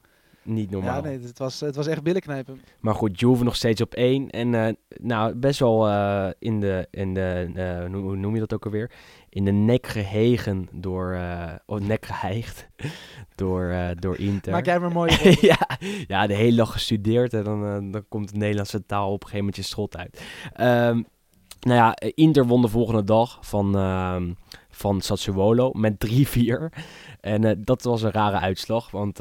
Niet normaal. Ja, nee, het was, het was echt billenknijpen. Maar goed, Juve nog steeds op één. En eh, nou, best wel eh, in de, in de eh, hoe noem je dat ook alweer? In de nek gehegen door, of nek geheigd door, door Inter. Maak jij maar mooi. ja, ja, de hele dag gestudeerd en dan, dan komt de Nederlandse taal op een gegeven moment je schot uit. Ehm, nou ja, Inter won de volgende dag van, ehm, van Sassuolo met 3-4. En dat was een rare uitslag, want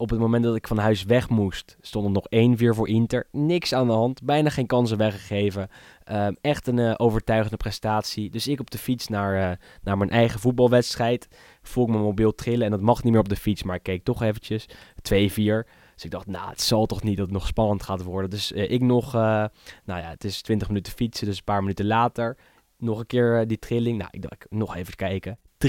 op het moment dat ik van huis weg moest, stond er nog 1-4 voor Inter. Niks aan de hand, bijna geen kansen weggegeven. Ehm, echt een eh, overtuigende prestatie. Dus ik op de fiets naar, eh, naar mijn eigen voetbalwedstrijd. Voel ik mijn mobiel trillen en dat mag niet meer op de fiets. Maar ik keek toch eventjes. 2-4. Dus ik dacht, nou, het zal toch niet dat het nog spannend gaat worden. Dus eh, ik nog, nou ja, het is 20 minuten fietsen. Dus een paar minuten later nog een keer die trilling. Nou, ik dacht, nog even kijken. 3-4.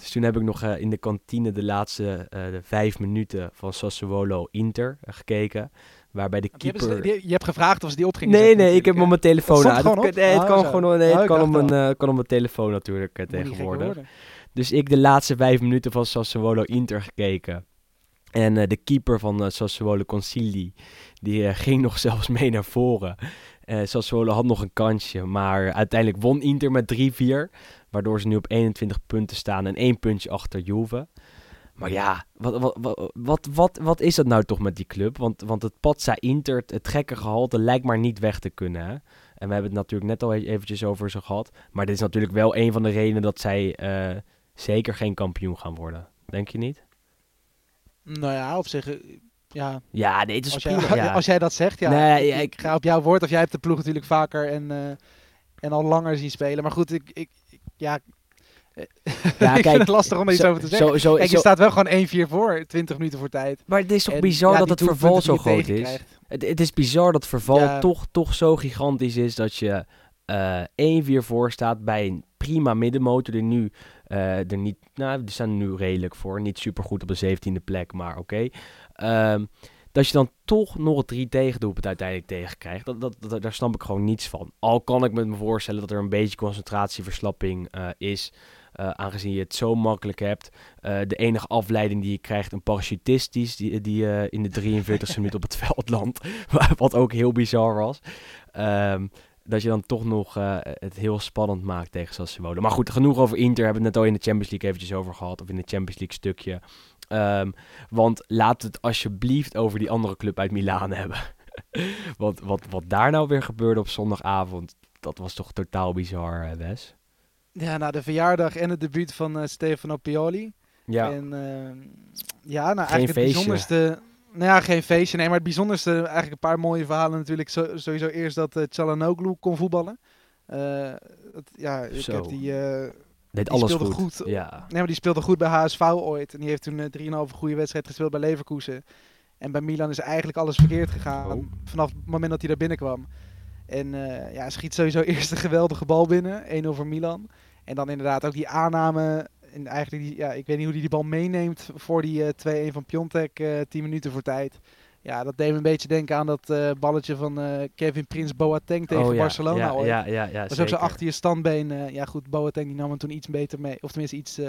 Dus toen heb ik nog eh, in de kantine de laatste eh, de vijf minuten van Sassuolo Inter eh, gekeken. Waarbij de keeper... je hebt gevraagd of ze die op gingen Nee, zetten nee, ik heb hem op mijn telefoon aan. Het- nee, het op? kan Oh, zo. gewoon, nee, Oh, het ik kan op, dacht mijn, kan op mijn telefoon natuurlijk tegenwoordig. Dus ik de laatste vijf minuten van Sassuolo Inter gekeken. En de keeper van Sassuolo Concili, die ging nog zelfs mee naar voren. Eh Sassuolo had nog een kansje, maar uiteindelijk won Inter met 3-4. Waardoor ze nu op 21 punten staan en één puntje achter Juve. Maar ja, wat, wat, wat, wat, wat, is dat nou toch met die club? Want, want het Pazza Inter, het, gekke gehalte, lijkt maar niet weg te kunnen. En we hebben het natuurlijk net al e- eventjes over ze gehad. Maar dit is natuurlijk wel een van de redenen dat zij eh, zeker geen kampioen gaan worden. Denk je niet? Nou ja, zich, eh, ja, Ja, nee, het is als prima. jij, ja. als jij dat zegt, ja. Nee, ik, ga op jouw woord, of jij hebt de ploeg natuurlijk vaker en, eh, en al langer zien spelen. Maar goed, ik, ik, ik- ja, Ja, ik kijk, vind het lastig om er iets zo- over te zeggen. Zo, zo, Kijk, je staat wel gewoon 1-4 voor, 20 minuten voor tijd. maar het is toch En, bizar ja, dat het verval zo groot is? Het, het is bizar dat het verval Ja. toch, toch zo gigantisch is dat je eh 1-4 voor staat bij een prima middenmotor die nu eh, er niet, nou, die staan er nu redelijk voor. Niet super goed op de 17e plek, maar oké. Ehm, dat je dan toch nog drie tegendoelpunten uiteindelijk tegenkrijgt, dat, dat, dat, daar snap ik gewoon niets van. Al kan ik me voorstellen dat er een beetje concentratieverslapping eh, is, eh, aangezien je het zo makkelijk hebt. Eh, de enige afleiding die je krijgt, een parachutist die, die, in de 43e minuut op het veld landt. Wat ook heel bizar was. Ehm, dat je dan toch nog het heel spannend maakt tegen Sassuolo. Maar goed, genoeg over Inter. Hebben we het net al in de Champions League eventjes over gehad. Of in de Champions League stukje. Ehm, want laat het alsjeblieft over die andere club uit Milaan hebben. want wat, wat daar nou weer gebeurde op zondagavond, dat was toch totaal bizar, eh, Wes? Ja, na de verjaardag en het debuut van eh, Stefano Pioli. Ja, En ehm, ja, nou Geen eigenlijk het bijzonderste... Nou ja, geen feestje, nee, maar het bijzonderste, eigenlijk een paar mooie verhalen natuurlijk. Zo, sowieso eerst dat uh, Çalhanoğlu kon voetballen. Eh, het- ja, ik Zo. heb die... eh, deed die alles speelde goed. goed. Ja. Nee, maar die speelde goed bij HSV ooit. En die heeft toen eh 3,5 goede wedstrijd gespeeld bij Leverkusen. En bij Milan is eigenlijk alles verkeerd gegaan. Oh. Vanaf het moment dat hij daar binnenkwam. En eh, ja, schiet sowieso eerst een geweldige bal binnen. 1-0 voor Milan. En dan inderdaad ook die aanname. En eigenlijk, die, ja, ik weet niet hoe hij die bal meeneemt voor die eh 2-1 van Piontek. eh 10 minuten voor tijd. Ja, dat deed me een beetje denken aan dat eh, balletje van eh, Kevin Prins Boateng tegen Oh, ja. Barcelona ja, ooit. Ja, ja, ja, Dat is ook zo achter je standbeen. eh, ja, goed, Boateng die nam hem toen iets beter mee. Of tenminste iets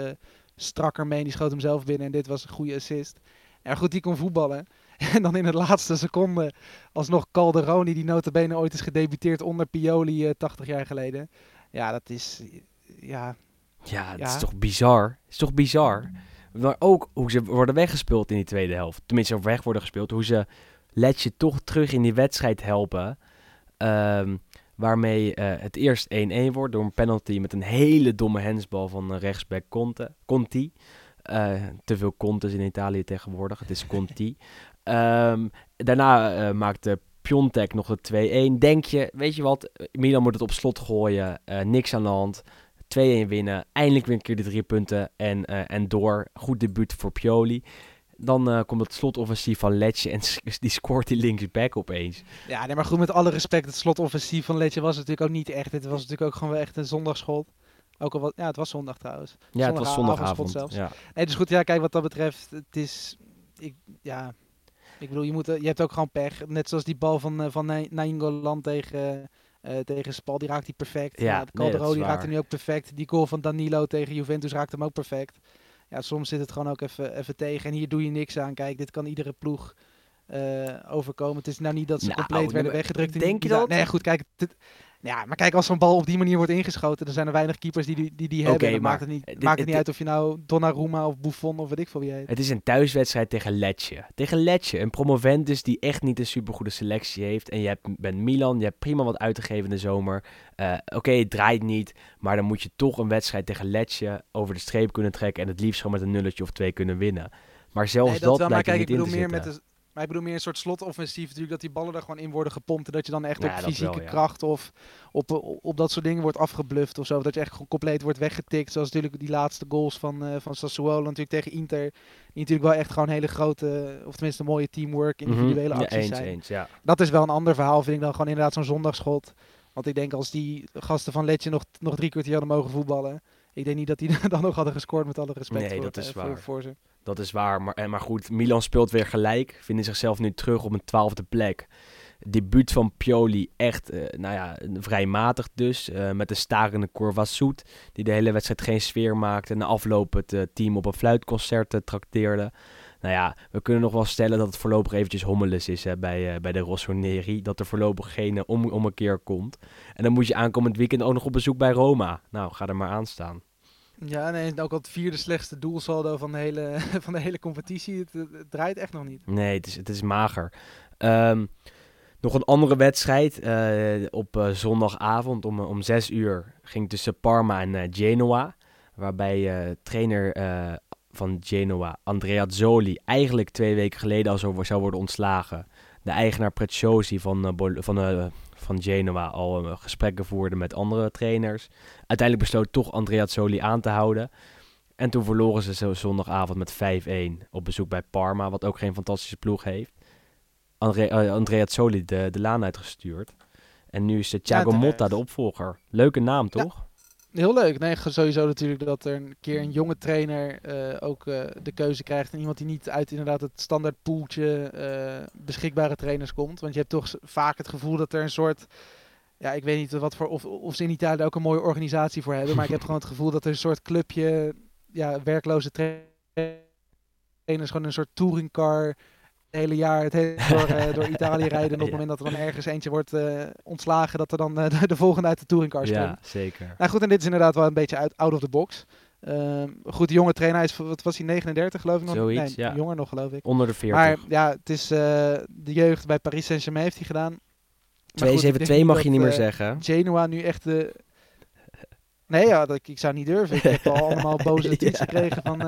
strakker mee. Die schoot hem zelf binnen. En dit was een goede assist. Ja, goed, die kon voetballen. En dan in de laatste seconde alsnog Calderoni, die notabene ooit is gedebuteerd onder Pioli eh 80 jaar geleden. Ja, dat is... Ja, Ja, het Ja. is toch bizar? Het is toch bizar? Maar ook hoe ze worden weggespeeld in die tweede helft. Tenminste, weg worden gespeeld. Hoe ze Letje toch terug in die wedstrijd helpen. Ehm, waarmee eh, het eerst 1-1 wordt door een penalty met een hele domme hensbal van eh, rechtsback Conte, Conti. Eh, te veel Contes in Italië tegenwoordig. Het is Conti. Ehm, daarna eh, maakte Piontek nog de 2-1. Denk je, weet je wat? Milan moet het op slot gooien. niks aan de hand. 2-1 winnen. Eindelijk weer een keer de drie punten. En, eh, en door. Goed debuut voor Pioli. Dan eh, komt het slotoffensief van Letje. En die scoort die linksback opeens. ja nee, maar goed, met alle respect, het slotoffensief van Letje was natuurlijk ook niet echt. Het was natuurlijk ook gewoon wel echt een zondagschot. Ook al wat, ja, het was zondag trouwens. Ja, het was zondagavond. zelfs. Ja. Nee, dus goed, ja, kijk, wat dat betreft, het is, ik, ja, ik bedoel, je, moet, eh, je hebt ook gewoon pech. Net zoals die bal van, van tegen, eh tegen Spal, die raakt hij perfect. Ja, Ja, nee, Caldero, dat is die raakt hem nu ook perfect. Die goal van Danilo tegen Juventus raakt hem ook perfect. Ja, soms zit het gewoon ook even, even tegen. En hier doe je niks aan. Kijk, dit kan iedere ploeg eh, overkomen. Het is nou niet dat ze Nou, compleet werden weggedrukt. denk je dat? Nee, goed, kijk. Ja, maar kijk, als zo'n bal op die manier wordt ingeschoten, dan zijn er weinig keepers die die, die, die hebben. Maar maakt het niet, dit- maakt het niet dit- uit of je nou Donnarumma of Buffon of weet ik veel wie heet. Het is een thuiswedstrijd tegen Letje. Tegen Letje, een promovendus die echt niet een supergoede selectie heeft. En je hebt, bent Milan, je hebt prima wat uit te geven in de zomer. Eh, Oké, het draait niet, maar dan moet je toch een wedstrijd tegen Letje over de streep kunnen trekken. En het liefst gewoon met een nulletje of twee kunnen winnen. Maar zelfs Nee, dat, wel, maar lijkt er kijk, niet ik in bedoel te meer zitten. met de, Maar ik bedoel meer een soort slotoffensief natuurlijk, dat die ballen er gewoon in worden gepompt. En dat je dan echt Ja, op fysieke wel, ja. kracht of op, op dat soort dingen wordt afgebluft of zo. Dat je echt gewoon compleet wordt weggetikt. Zoals natuurlijk die laatste goals van, eh van Sassuolo natuurlijk tegen Inter. Die natuurlijk wel echt gewoon hele grote, of tenminste mooie teamwork, individuele Mhm. Ja, acties eens, zijn. eens, ja. Dat is wel een ander verhaal, vind ik dan gewoon inderdaad zo'n zondagschot. Want ik denk als die gasten van Letje nog, nog drie kwartier hadden mogen voetballen. Ik denk niet dat die dan nog hadden gescoord met alle respect Nee, voor, dat is eh, waar. voor ze. Dat is waar. Maar, en maar goed, Milan speelt weer gelijk. Vinden zichzelf nu terug op een twaalfde plek. Debuut van Pioli echt, eh, nou ja, vrij matig dus. eh, met de starende Corvasoet. Die de hele wedstrijd geen sfeer maakte. En na afloop het eh, team op een fluitconcert eh, trakteerde. Nou ja, we kunnen nog wel stellen dat het voorlopig eventjes hommeles is hè, bij, eh, bij de Rossoneri. Dat er voorlopig geen eh, om, ommekeer komt. En dan moet je aankomend weekend ook nog op bezoek bij Roma. Nou, ga er maar aan staan. Ja, nee, ook al het vierde slechtste doelsaldo van de hele, van de hele competitie. Het, draait echt nog niet. Nee, het is, het is mager. Ehm, nog een andere wedstrijd. eh, op zondagavond om, om 6 uur ging tussen Parma en Genoa. Waarbij trainer van Genoa, Andrea Zoli, eigenlijk twee weken geleden al zo zou worden ontslagen. De eigenaar Preziosi van, eh, van, eh, van Genoa al eh, gesprekken voerde met andere trainers. Uiteindelijk besloot toch Andrea Zoli aan te houden. En toen verloren ze zo zondagavond met 5-1 op bezoek bij Parma, wat ook geen fantastische ploeg heeft. Andre, Andrea Zoli de, de laan uitgestuurd. En nu is Thiago. Motta de opvolger. Leuke naam, Ja. Heel leuk. Nee, sowieso natuurlijk dat er een keer een jonge trainer eh, ook eh, de keuze krijgt. En iemand die niet uit inderdaad het standaard poeltje eh, beschikbare trainers komt. Want je hebt toch vaak het gevoel dat er een soort... Ja, ik weet niet wat voor... Of, of ze in Italië ook een mooie organisatie voor hebben. Maar ik heb gewoon het gevoel dat er een soort clubje... Ja, werkloze tra- trainers gewoon een soort touringcar... Het hele jaar het hele, door, eh, door Italië rijden. En op het Ja. moment dat er dan ergens eentje wordt eh, ontslagen... dat er dan eh, de, de volgende uit de touringcar springt. Ja, zeker. Nou goed, en dit is inderdaad wel een beetje uit, out of the box. Ehm, goed, de jonge trainer is, wat was hij, 39 geloof ik nog? Zoiets, nee, ja. jonger nog geloof ik. Onder de 40. Maar ja, het is de jeugd bij Paris Saint-Germain heeft hij gedaan. Maar goed, ik denk 272 mag je niet meer zeggen. Genoa nu echt de... Nee, ja, dat, ik zou niet durven. Ik heb al allemaal boze tweets Ja. gekregen van,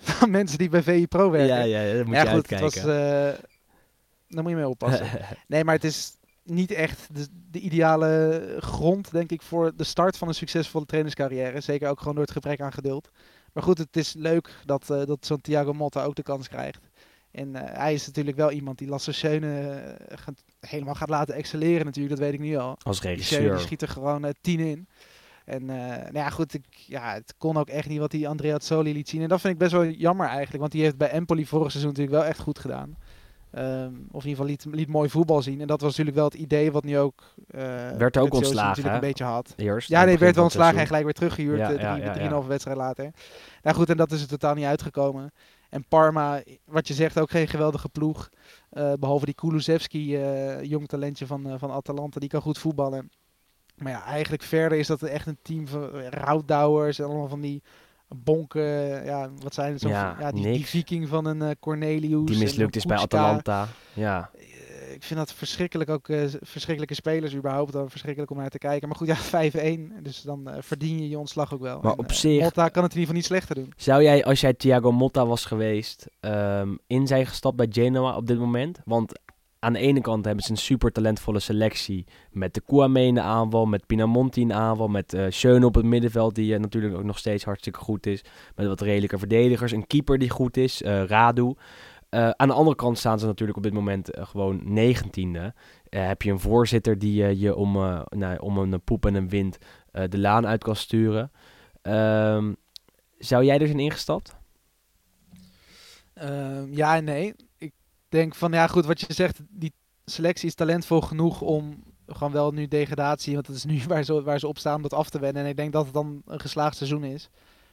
van mensen die bij VI Pro werken. Ja, ja, daar moet ja, je goed, het uitkijken. was... eh, daar moet je mee oppassen. Nee, maar het is niet echt de, de ideale grond, denk ik, voor de start van een succesvolle trainerscarrière. Zeker ook gewoon door het gebrek aan geduld. Maar goed, het is leuk dat, eh, dat zo'n Thiago Motta ook de kans krijgt. En eh, hij is natuurlijk wel iemand die Lasse Schöne helemaal gaat laten excelleren natuurlijk, dat weet ik nu al. Als Schöne die regisseur. schiet er gewoon tien in. En eh, nou ja, goed, ik, ja, het kon ook echt niet wat die Andrea Soli liet zien. En dat vind ik best wel jammer eigenlijk, want die heeft bij Empoli vorig seizoen natuurlijk wel echt goed gedaan. Ehm, of in ieder geval liet, liet mooi voetbal zien. En dat was natuurlijk wel het idee wat nu ook... eh Werd ook ontslagen, natuurlijk een beetje had. Eerst. Ja, nee, werd wel ontslagen en gelijk weer teruggehuurd. Ja, ja, drie, ja, ja. drieënhalve wedstrijd later. Nou goed, en dat is er totaal niet uitgekomen. En Parma, wat je zegt, ook geen geweldige ploeg. Eh, behalve die Kulusevski, jong talentje van, van Atalanta, die kan goed voetballen. Maar ja, eigenlijk verder is dat echt een team van eh, rouwdouwers en allemaal van die bonken. Ja, wat zijn het? Zo, Ja, ja, die, die viking van een eh, Cornelius. Die mislukt is bij. Atalanta. Ja. Eh, Ik vind dat verschrikkelijk ook, verschrikkelijke spelers überhaupt. Dan verschrikkelijk om naar te kijken. Maar goed, ja, 5-1. Dus dan verdien je je ontslag ook wel. Maar En, op zich- Motta kan het in ieder geval niet slechter doen. Zou jij, als jij Thiago Motta was geweest, ehm, in zijn gestapt bij Genoa op dit moment? Want aan de ene kant hebben ze een super talentvolle selectie. Met de Kouame in de aanval, met Pinamonti in de aanval, met eh Schöne op het middenveld, die eh, natuurlijk ook nog steeds hartstikke goed is. Met wat redelijke verdedigers, een keeper die goed is, eh, Radu. Aan de andere kant staan ze natuurlijk op dit moment gewoon negentiende. Heb je een voorzitter die je om, nou, om een poep en een wind de laan uit kan sturen. Ehm, zou jij er zijn ingestapt? Ehm, ja en nee. Ik denk van, ja goed, wat je zegt, die selectie is talentvol genoeg om gewoon wel nu degradatie, want dat is nu waar ze, waar ze op staan, om dat af te wennen. En ik denk dat het dan een geslaagd seizoen is.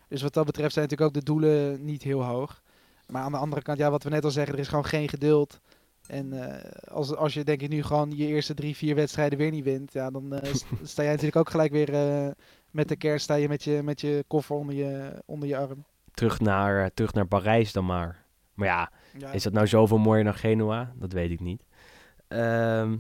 Dus wat dat betreft zijn natuurlijk ook de doelen niet heel hoog. Maar aan de andere kant, ja, wat we net al zeggen, er is gewoon geen geduld. En eh, als, als je denk ik nu gewoon je eerste drie, vier wedstrijden weer niet wint, ja, dan eh, st- sta jij natuurlijk ook gelijk weer eh, met de kerst sta je met je, met je koffer onder je, onder je arm. Terug naar, terug naar Parijs dan maar. Maar ja, Ja, is dat nou zoveel mooier dan Genua? Dat weet ik niet. Ehm,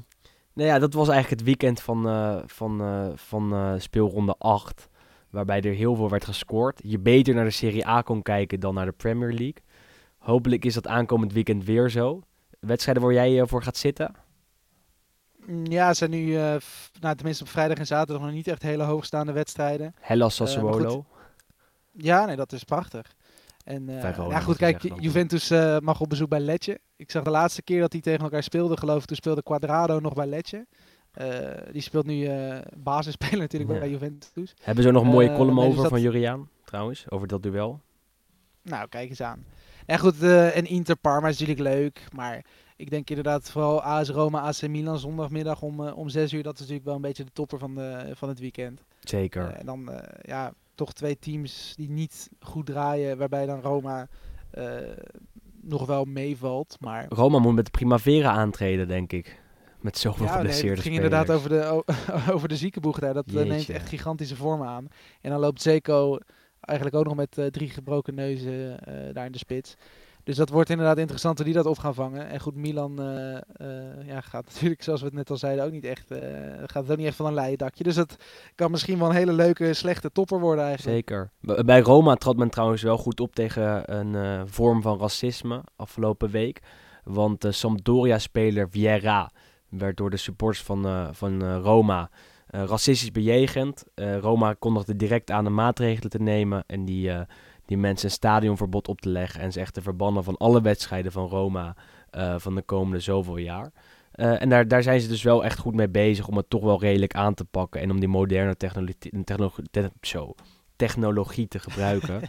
nou ja, dat was eigenlijk het weekend van, eh, van, eh, van eh, speelronde 8. Waarbij er heel veel werd gescoord. Je beter naar de Serie A kon kijken dan naar de Premier League. Hopelijk is dat aankomend weekend weer zo. Wedstrijden waar jij voor gaat zitten? Mm, ja, zijn nu, nou, tenminste op vrijdag en zaterdag nog niet echt hele hoogstaande wedstrijden. Hellas Sassuolo. ja, nee, dat is prachtig. En uh, ja, goed, kijk, Juventus uh, mag op bezoek bij Letje. Ik zag de laatste keer dat die tegen elkaar speelden, geloof ik, toen speelde Quadrado nog bij Letje. Uh, die speelt nu basisspeler natuurlijk bij Juventus. Hebben ze nog een mooie column over van Juriaan, trouwens, over dat duel? Nou, kijk eens aan. En goed, en Inter Parma is natuurlijk leuk, maar ik denk inderdaad vooral AS Roma, AC Milan zondagmiddag om, om 6 uur. Dat is natuurlijk wel een beetje de topper van, de, van het weekend. Zeker. en dan, ja, toch twee teams die niet goed draaien, waarbij dan Roma uh, nog wel meevalt. Maar... Roma moet met de Primavera aantreden, denk ik. Met zoveel ja, geblesseerde nee, Het ging inderdaad over de, over de ziekenboeg daar. Dat eh, neemt echt gigantische vormen aan. En dan loopt Zeko eigenlijk ook nog met uh, drie gebroken neuzen daar in de spits. Dus dat wordt inderdaad interessant die dat op gaan vangen. En goed, Milan uh, uh, ja, gaat natuurlijk, zoals we het net al zeiden, ook niet echt, uh, gaat ook niet echt van een leien dakje. Dus dat kan misschien wel een hele leuke, slechte topper worden eigenlijk. Zeker. Bij Roma trad men trouwens wel goed op tegen een vorm van racisme afgelopen week. Want de Sampdoria-speler Vieira werd door de supporters van, van Roma racistisch bejegend. Roma kondigde direct aan de maatregelen te nemen en die die mensen een stadionverbod op te leggen en ze echt te verbannen van alle wedstrijden van Roma uh, van de komende zoveel jaar. Uh, en daar, daar zijn ze dus wel echt goed mee bezig om het toch wel redelijk aan te pakken en om die moderne technologie, technologie, te, technologie te gebruiken.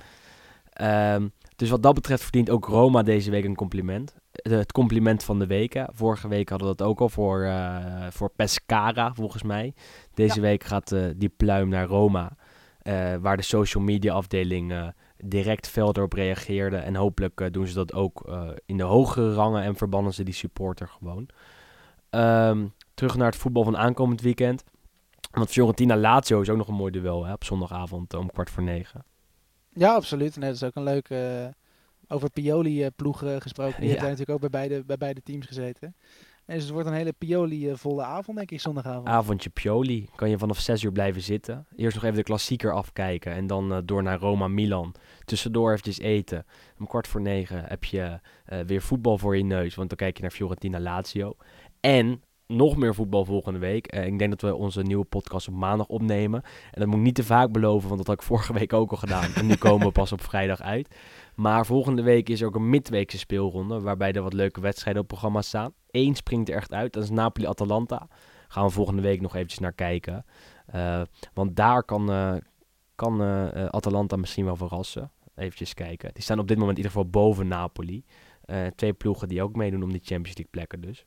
um, dus wat dat betreft verdient ook Roma deze week een compliment. Uh, het compliment van de week. Vorige week hadden we dat ook al voor, uh, voor Pescara, volgens mij. Deze ja. week gaat die pluim naar Roma. waar de social media afdeling direct fel erop reageerde. En hopelijk uh, doen ze dat ook uh, in de hogere rangen en verbannen ze die supporter gewoon. Um, terug naar het voetbal van aankomend weekend. Want Fiorentina Lazio is ook nog een mooi duel hè, op zondagavond om kwart voor negen. Ja, absoluut. Nee, dat is ook een leuke... Uh, over Pioli-ploeg gesproken. Die ja. heeft natuurlijk ook bij beide, bij beide teams gezeten. En dus het wordt een hele Pioli-volle avond, denk ik, zondagavond. Avondje Pioli. Kan je vanaf 6 uur blijven zitten. Eerst nog even de klassieker afkijken. En dan uh, door naar Roma-Milan. Tussendoor eventjes eten. Om kwart voor negen heb je uh, weer voetbal voor je neus. Want dan kijk je naar Fiorentina-Lazio. En nog meer voetbal volgende week. Uh, ik denk dat we onze nieuwe podcast op maandag opnemen. En dat moet ik niet te vaak beloven, want dat had ik vorige week ook al gedaan. En nu komen we pas op vrijdag uit. Maar volgende week is er ook een midweekse speelronde, waarbij er wat leuke wedstrijden op programma staan. Eén springt er echt uit, dat is Napoli-Atalanta. Gaan we volgende week nog eventjes naar kijken. Uh, want daar kan, kan Atalanta misschien wel verrassen. Eventjes kijken. Die staan op dit moment in ieder geval boven Napoli. twee ploegen die ook meedoen om die Champions League plekken dus.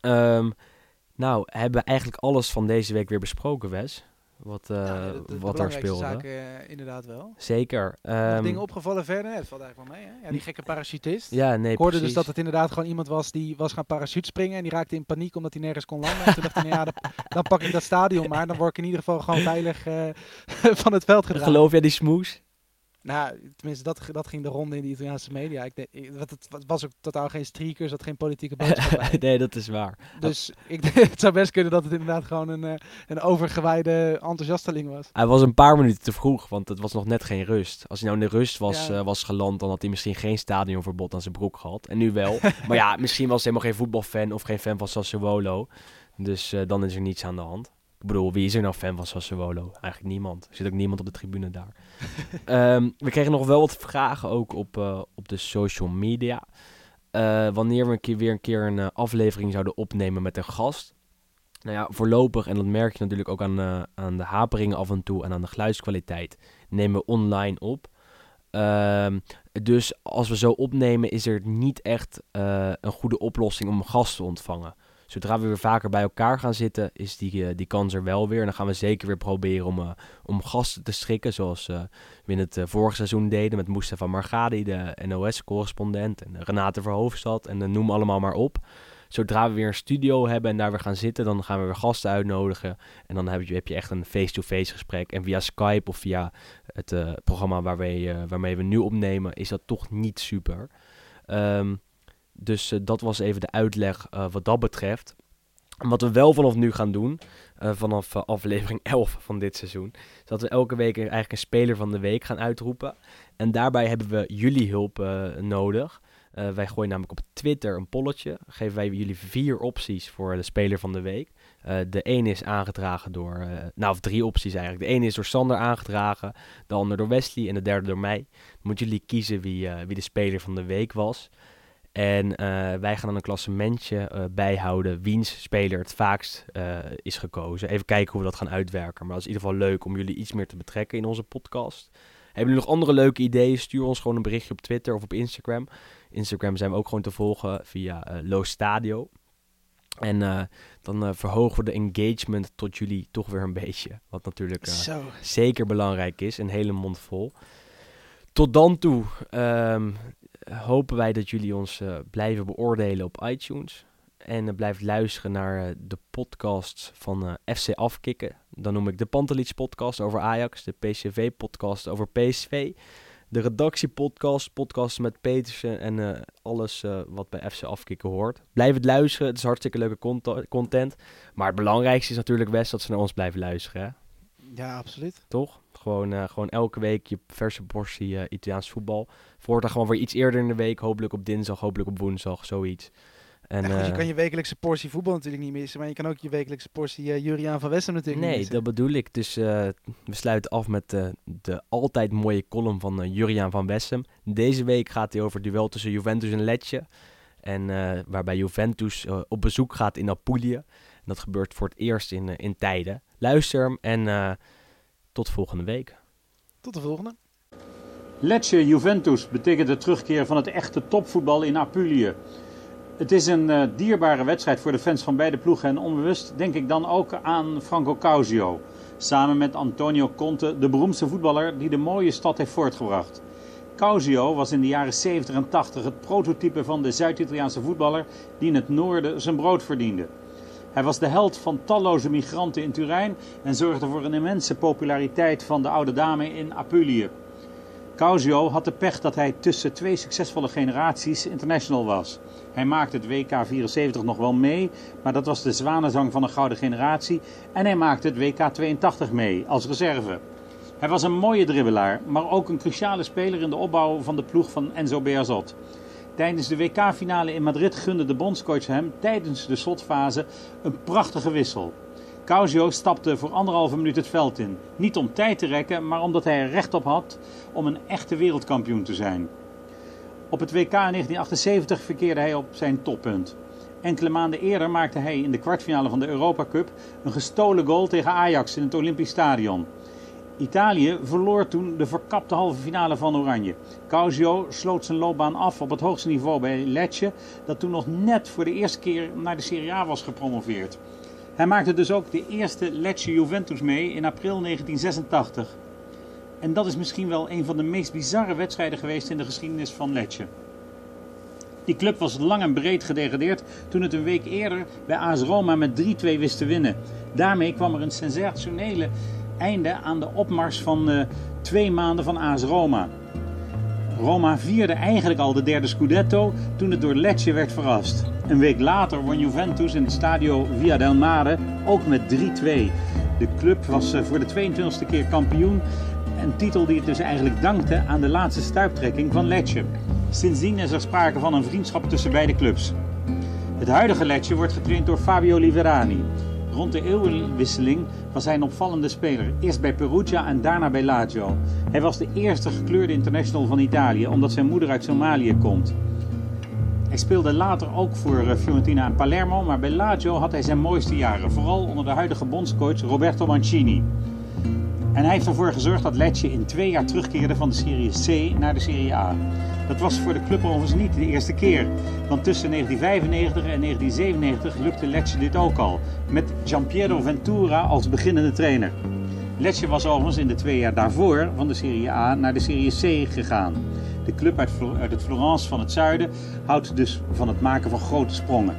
Um, nou, hebben we eigenlijk alles van deze week weer besproken, Wes? Wat, uh, ja, de, de, wat daar speelde. Zaken, uh, inderdaad wel. Zeker. Um, dingen opgevallen verder? Nee, het valt eigenlijk wel mee. Hè? Ja, die gekke parachutist. Ja, nee, Ik hoorde dus dat het inderdaad gewoon iemand was die was gaan parachutespringen en die raakte in paniek omdat hij nergens kon landen. en toen dacht hij, nou ja, dan, dan, pak ik dat stadion maar. Dan word ik in ieder geval gewoon veilig uh, van het veld gedragen. Geloof jij die smoes? Nou, tenminste, dat, dat ging de ronde in de Italiaanse media. Ik, ik, het, het was ook totaal geen streakers, dat geen politieke boodschap nee, dat is waar. Dus ik, het zou best kunnen dat het inderdaad gewoon een, eh, een overgewijde enthousiasteling was. Hij was een paar minuten te vroeg, want het was nog net geen rust. Als hij nou in de rust was, ja. uh, was geland, dan had hij misschien geen stadionverbod aan zijn broek gehad. En nu wel. maar ja, misschien was hij helemaal geen voetbalfan of geen fan van Sassuolo. Dus uh, dan is er niets aan de hand. Ik bedoel, wie is er nou fan van Sassuolo? Eigenlijk niemand. Er zit ook niemand op de tribune daar. um, we kregen nog wel wat vragen ook op, uh, op de social media. Uh, wanneer we een keer, weer een keer een uh, aflevering zouden opnemen met een gast. Nou ja, voorlopig, en dat merk je natuurlijk ook aan, aan de haperingen af en toe en aan de geluidskwaliteit, nemen we online op. Um, dus als we zo opnemen, is er niet echt een goede oplossing om een gast te ontvangen. Zodra we weer vaker bij elkaar gaan zitten, is die, uh, die kans er wel weer. En dan gaan we zeker weer proberen om, uh, om gasten te strikken. Zoals uh, we in het vorige seizoen deden met Mustafa Margadi, de NOS-correspondent. En Renate Verhoofdstad en noem allemaal maar op. Zodra we weer een studio hebben en daar weer gaan zitten, dan gaan we weer gasten uitnodigen. En dan heb je, heb je echt een face-to-face gesprek. En via Skype of via het programma waarmee, waarmee we nu opnemen, is dat toch niet super. Um, dus uh, dat was even de uitleg uh, wat dat betreft. Wat we wel vanaf nu gaan doen, uh, vanaf aflevering 11 van dit seizoen, is dat we elke week eigenlijk een speler van de week gaan uitroepen. En daarbij hebben we jullie hulp nodig. Eh, wij gooien namelijk op Twitter een polletje. Geven wij jullie vier opties voor de speler van de week. De ene is aangedragen door, nou of drie opties eigenlijk. De ene is door Sander aangedragen, de andere door Wesley en de derde door mij. Dan moeten jullie kiezen wie, wie de speler van de week was. En wij gaan dan een klassementje bijhouden wiens speler het vaakst is gekozen. Even kijken hoe we dat gaan uitwerken. Maar dat is in ieder geval leuk om jullie iets meer te betrekken in onze podcast. Hebben jullie nog andere leuke ideeën? Stuur ons gewoon een berichtje op Twitter of op Instagram. Instagram zijn we ook gewoon te volgen via Lo Stadio. En uh, dan uh, verhogen we de engagement tot jullie toch weer een beetje. Wat natuurlijk zeker belangrijk is. Een hele mond vol. Tot dan toe um, hopen wij dat jullie ons blijven beoordelen op iTunes. En blijft luisteren naar de podcasts van FC Afkikken. Dan noem ik de Pantelits podcast over Ajax. De PCV podcast over PSV de redactiepodcast, podcast met Petersen en uh, alles uh, wat bij FC Afkikken hoort. Blijf het luisteren, het is hartstikke leuke cont content. Maar het belangrijkste is natuurlijk best dat ze naar ons blijven luisteren. Hè? Ja, absoluut. Toch? Gewoon, uh, gewoon elke week je verse portie Italiaans voetbal. Voortaan gewoon weer iets eerder in de week. Hopelijk op dinsdag, hopelijk op woensdag, zoiets. En, je eh, kan je wekelijkse portie voetbal natuurlijk niet missen, maar je kan ook je wekelijkse portie Juriaan van Westen natuurlijk nee, niet Nee, dat bedoel ik. Dus we sluiten af met de altijd mooie column van Juriaan van Wessem. Deze week gaat hij over het duel tussen Juventus en Lecce. En waarbij Juventus op bezoek gaat in Apulië. En dat gebeurt voor het eerst in, in tijden. Luister hem en tot volgende week. Tot de volgende. Lecce Juventus betekent de terugkeer van het echte topvoetbal in Apulië. Het is een uh, dierbare wedstrijd voor de fans van beide ploegen. En onbewust denk ik dan ook aan Franco Causio. Samen met Antonio Conte, de beroemdste voetballer die de mooie stad heeft voortgebracht. Causio was in de jaren 70 en 80 het prototype van de Zuid-Italiaanse voetballer die in het noorden zijn brood verdiende. Hij was de held van talloze migranten in Turijn en zorgde voor een immense populariteit van de oude dame in Apulië. Causio had de pech dat hij tussen twee succesvolle generaties international was. Hij maakte het WK 74 nog wel mee, maar dat was de zwanenzang van een gouden generatie. En hij maakte het WK 82 mee, als reserve. Hij was een mooie dribbelaar, maar ook een cruciale speler in de opbouw van de ploeg van Enzo Bearzot. Tijdens de WK-finale in Madrid gunde de bondscoach hem tijdens de slotfase een prachtige wissel. Causio stapte voor anderhalve minuut het veld in. Niet om tijd te rekken, maar omdat hij er recht op had om een echte wereldkampioen te zijn. Op het WK in 1978 verkeerde hij op zijn toppunt. Enkele maanden eerder maakte hij in de kwartfinale van de Europa Cup een gestolen goal tegen Ajax in het Olympisch Stadion. Italië verloor toen de verkapte halve finale van Oranje. Causio sloot zijn loopbaan af op het hoogste niveau bij Lecce, dat toen nog net voor de eerste keer naar de Serie A was gepromoveerd. Hij maakte dus ook de eerste Lecce Juventus mee in april 1986. En dat is misschien wel een van de meest bizarre wedstrijden geweest in de geschiedenis van Lecce. Die club was lang en breed gedegradeerd toen het een week eerder bij AS Roma met 3-2 wist te winnen. Daarmee kwam er een sensationele einde aan de opmars van uh, twee maanden van AS Roma. Roma vierde eigenlijk al de derde Scudetto toen het door Lecce werd verrast. Een week later won Juventus in het stadio Via del Mare ook met 3-2. De club was eh, voor de 22e keer kampioen. Een titel die het dus eigenlijk dankte aan de laatste stuiptrekking van Lecce. Sindsdien is er sprake van een vriendschap tussen beide clubs. Het huidige Lecce wordt getraind door Fabio Liverani. Rond de eeuwenwisseling was hij een opvallende speler. Eerst bij Perugia en daarna bij Lazio. Hij was de eerste gekleurde international van Italië, omdat zijn moeder uit Somalië komt. Hij speelde later ook voor eh, Fiorentina en Palermo, maar bij Lazio had hij zijn mooiste jaren. Vooral onder de huidige bondscoach Roberto Mancini. En hij heeft ervoor gezorgd dat Lecce in twee jaar terugkeerde van de Serie C naar de Serie A. Dat was voor de club overigens niet de eerste keer. Want tussen 1995 en 1997 lukte Lecce dit ook al. Met Giampiero Ventura als beginnende trainer. Lecce was overigens in de twee jaar daarvoor van de Serie A naar de Serie C gegaan. De club uit, uit het Florence van het zuiden houdt dus van het maken van grote sprongen.